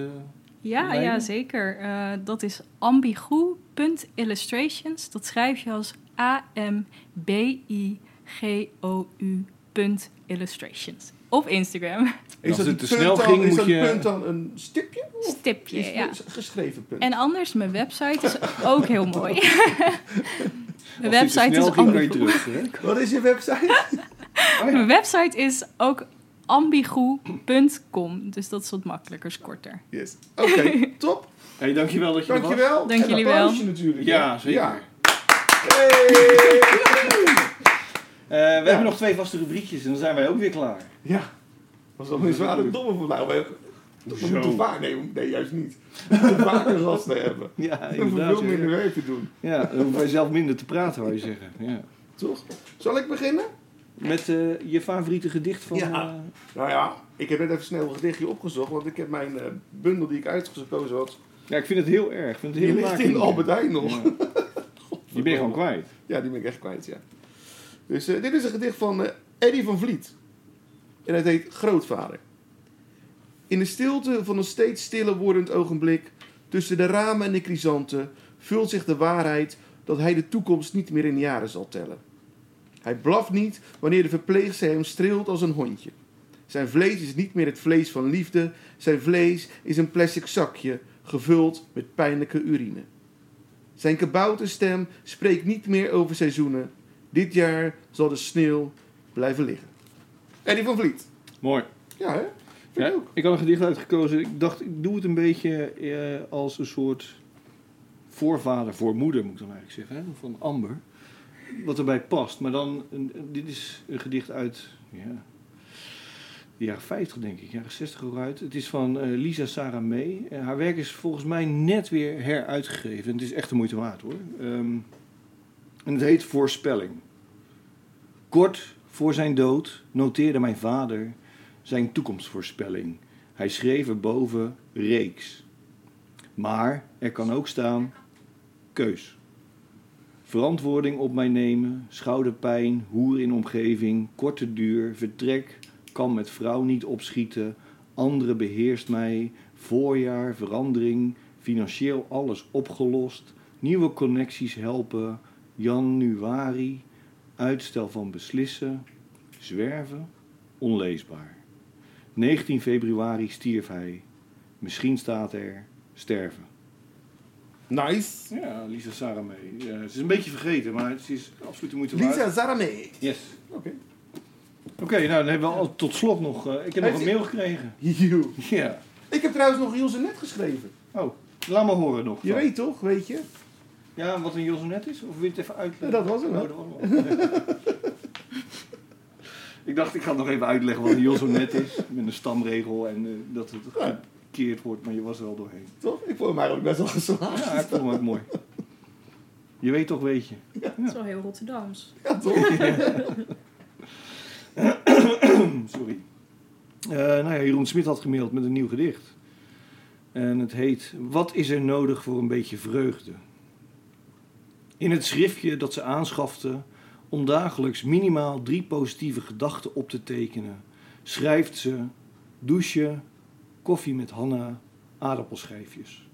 Ja, leiden? ja zeker. Eh, dat is ambigu.illustrations. Dat schrijf je als A-M-B-I-G-O-U punt illustrations. Op Instagram. Is Als dat het een te snel dan, ging, is moet dat je- punt dan een stipje? Of Stipje, is ja. geschreven punt? En anders, mijn website is [LAUGHS] ook heel mooi. als [LAUGHS] mijn website snel is. Hè? [LAUGHS] Wat is je website? Mijn website is ook ambigu.com. Dus dat is wat makkelijker, is korter. Yes. Oké, top. Hey, dankjewel dat je er was. Dankjewel. Dank En jullie wel. natuurlijk. Ja, zeker. Ja. Hey. Eh, we hebben nog twee vaste rubriekjes en dan zijn wij ook weer klaar. Ja. Was wel een zware domme voor nou. We, we Zo. moeten vaak, nee, nee, juist niet. We moeten vaker [LAUGHS] gasten hebben. Ja, inderdaad. veel minder werk te doen. ja dan hoeven wij zelf minder te praten, wou je zeggen. Ja. Toch? Zal ik beginnen? Met eh, je favoriete gedicht van... Ja. eh, Nou ja, ik heb net even snel een gedichtje opgezocht, want ik heb mijn eh, bundel die ik uitgekozen had Ja, ik vind het heel erg. Ik vind het Die heel ligt laag in Albert Heijn nog. Ja. [LAUGHS] Die ben je gewoon kwijt. Ja, die ben ik echt kwijt, ja. Dus dit is een gedicht van Eddie van Vliet. En het heet Grootvader. In de stilte van een steeds stiller wordend ogenblik... tussen de ramen en de chrysanten... vult zich de waarheid dat hij de toekomst niet meer in jaren zal tellen. Hij blaft niet wanneer de verpleegster hem streelt als een hondje. Zijn vlees is niet meer het vlees van liefde. Zijn vlees is een plastic zakje gevuld met pijnlijke urine. Zijn kabouterstem spreekt niet meer over seizoenen. Dit jaar zal de sneeuw blijven liggen. Eddie van Vliet. Mooi. Ja, hè? Vind ik ook. ik had een gedicht uitgekozen. Ik dacht, ik doe het een beetje eh, als een soort voorvader voor moeder, moet ik dan eigenlijk zeggen. Hè? Van Amber. Wat erbij past. Maar dan, een- dit is een gedicht uit ja, de jaren 50, denk ik. Jaren 60 ook uit. Het is van eh, Lisa Sarah May. En haar werk is volgens mij net weer heruitgegeven. En het is echt de moeite waard hoor. Ehm, en het heet Voorspelling. Kort voor zijn dood noteerde mijn vader zijn toekomstvoorspelling. Hij schreef erboven reeks. Maar er kan ook staan keus. Verantwoording op mij nemen, schouderpijn, hoer in omgeving, korte duur, vertrek, kan met vrouw niet opschieten, andere beheerst mij, voorjaar, verandering, financieel alles opgelost, nieuwe connecties helpen, januari, uitstel van beslissen, zwerven, onleesbaar. 19 februari stierf hij. Misschien staat er sterven. Nice. Ja, Lisa Sarah mee. Ja, het is een beetje vergeten, maar het is absoluut de moeite waard. Lisa Zaramee. Yes. Oké. Oké, nou dan hebben we al tot slot nog... eh, ik heb nog een mail gekregen. Joe. Ja. Ik heb trouwens nog Ilse net geschreven. Oh, laat me horen nog. Je weet toch, weet je? Ja, wat een Josenet is? Of wil je het even uitleggen? Ja, dat was hem? Oh, dat was hem. [LAUGHS] ik dacht, ik ga het nog even uitleggen wat een Josenet is. Met een stamregel en eh, dat het Ja. gekeerd wordt, maar je was er al doorheen. Toch? Ik vond hem eigenlijk best wel geslaagd. Ja, ik vond hem ook mooi. Je weet toch, weet je. Dat is wel heel Rotterdams. Ja, toch? [LAUGHS] [COUGHS] Sorry. Eh, nou ja, Jeroen Smit had gemaild met een nieuw gedicht. En het heet Wat is er nodig voor een beetje vreugde? In het schriftje dat ze aanschafte om dagelijks minimaal drie positieve gedachten op te tekenen, schrijft ze douchen, koffie met Hanna, aardappelschijfjes.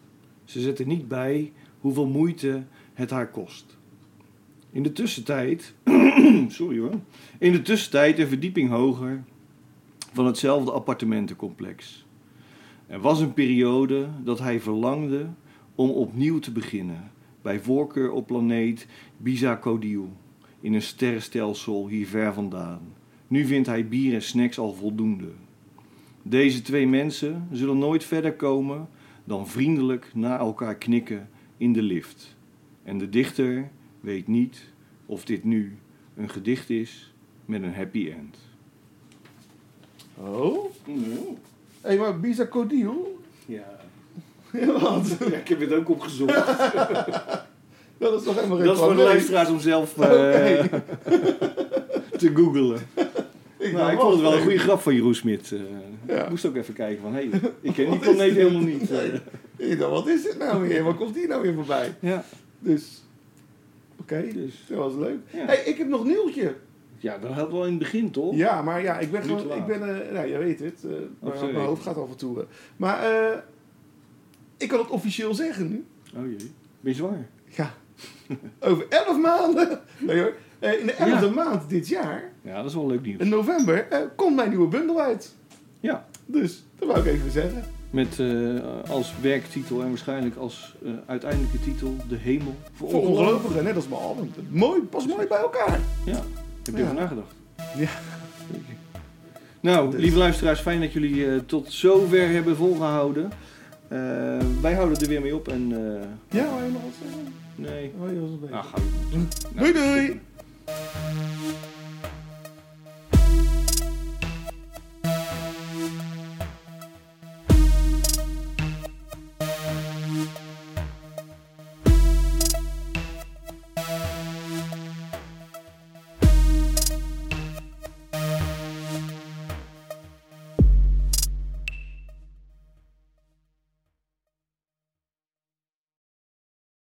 Ze zet er niet bij hoeveel moeite het haar kost. In de tussentijd, [CLEARS THROAT] sorry hoor, in de tussentijd een verdieping hoger van hetzelfde appartementencomplex. Er was een periode dat hij verlangde om opnieuw te beginnen, bij voorkeur op planeet Bizacodiel, in een sterrenstelsel hier ver vandaan. Nu vindt hij bier en snacks al voldoende. Deze twee mensen zullen nooit verder komen dan vriendelijk naar elkaar knikken in de lift. En de dichter weet niet of dit nu een gedicht is met een happy end. Oh? Hé, hey, maar Codiel? Ja. [LAUGHS] Wat? ja, ik heb het ook opgezocht. [LAUGHS] Dat is toch helemaal geen Dat is voor de luisteraars om zelf eh, [LAUGHS] te googlen. Ik, Nou, ik vond het wel een goede grap van Jeroen Smit. Ja. Ik moest ook even kijken van, hé, hey, ik ken die planeet helemaal niet. eh. Wat is dit nou weer? Waar komt die nou weer voorbij? ja, Dus, oké, dus, dat was leuk. ja. Hey, ik heb nog nieuwtje. ja, dat had wel in het begin, toch? Ja, maar ja, ik ben gewoon, ik ben, eh, nou, je weet het, maar mijn hoofd gaat af en toe. Maar eh, ik kan het officieel zeggen nu. Oh jee, ben je zwanger? Ja, [LAUGHS] over elf maanden. Nee hoor. Eh, in de elfde Ja. maand dit jaar, Ja, dat is wel leuk nieuws. in november, eh, komt mijn nieuwe bundel uit. Ja. Dus, dat wou ik even zeggen. Met eh, als werktitel en waarschijnlijk als uiteindelijke titel De Hemel voor, Voor Ongelovigen. net als mijn album. Mooi, pas mooi bij elkaar. Ja, heb je Ja. over nagedacht? Ja. Nou, Dus. lieve luisteraars, fijn dat jullie tot zover hebben volgehouden. Eh, wij houden er weer mee op en... Eh, ja, wou je nog wat? Nee. Oh, je een doei doei!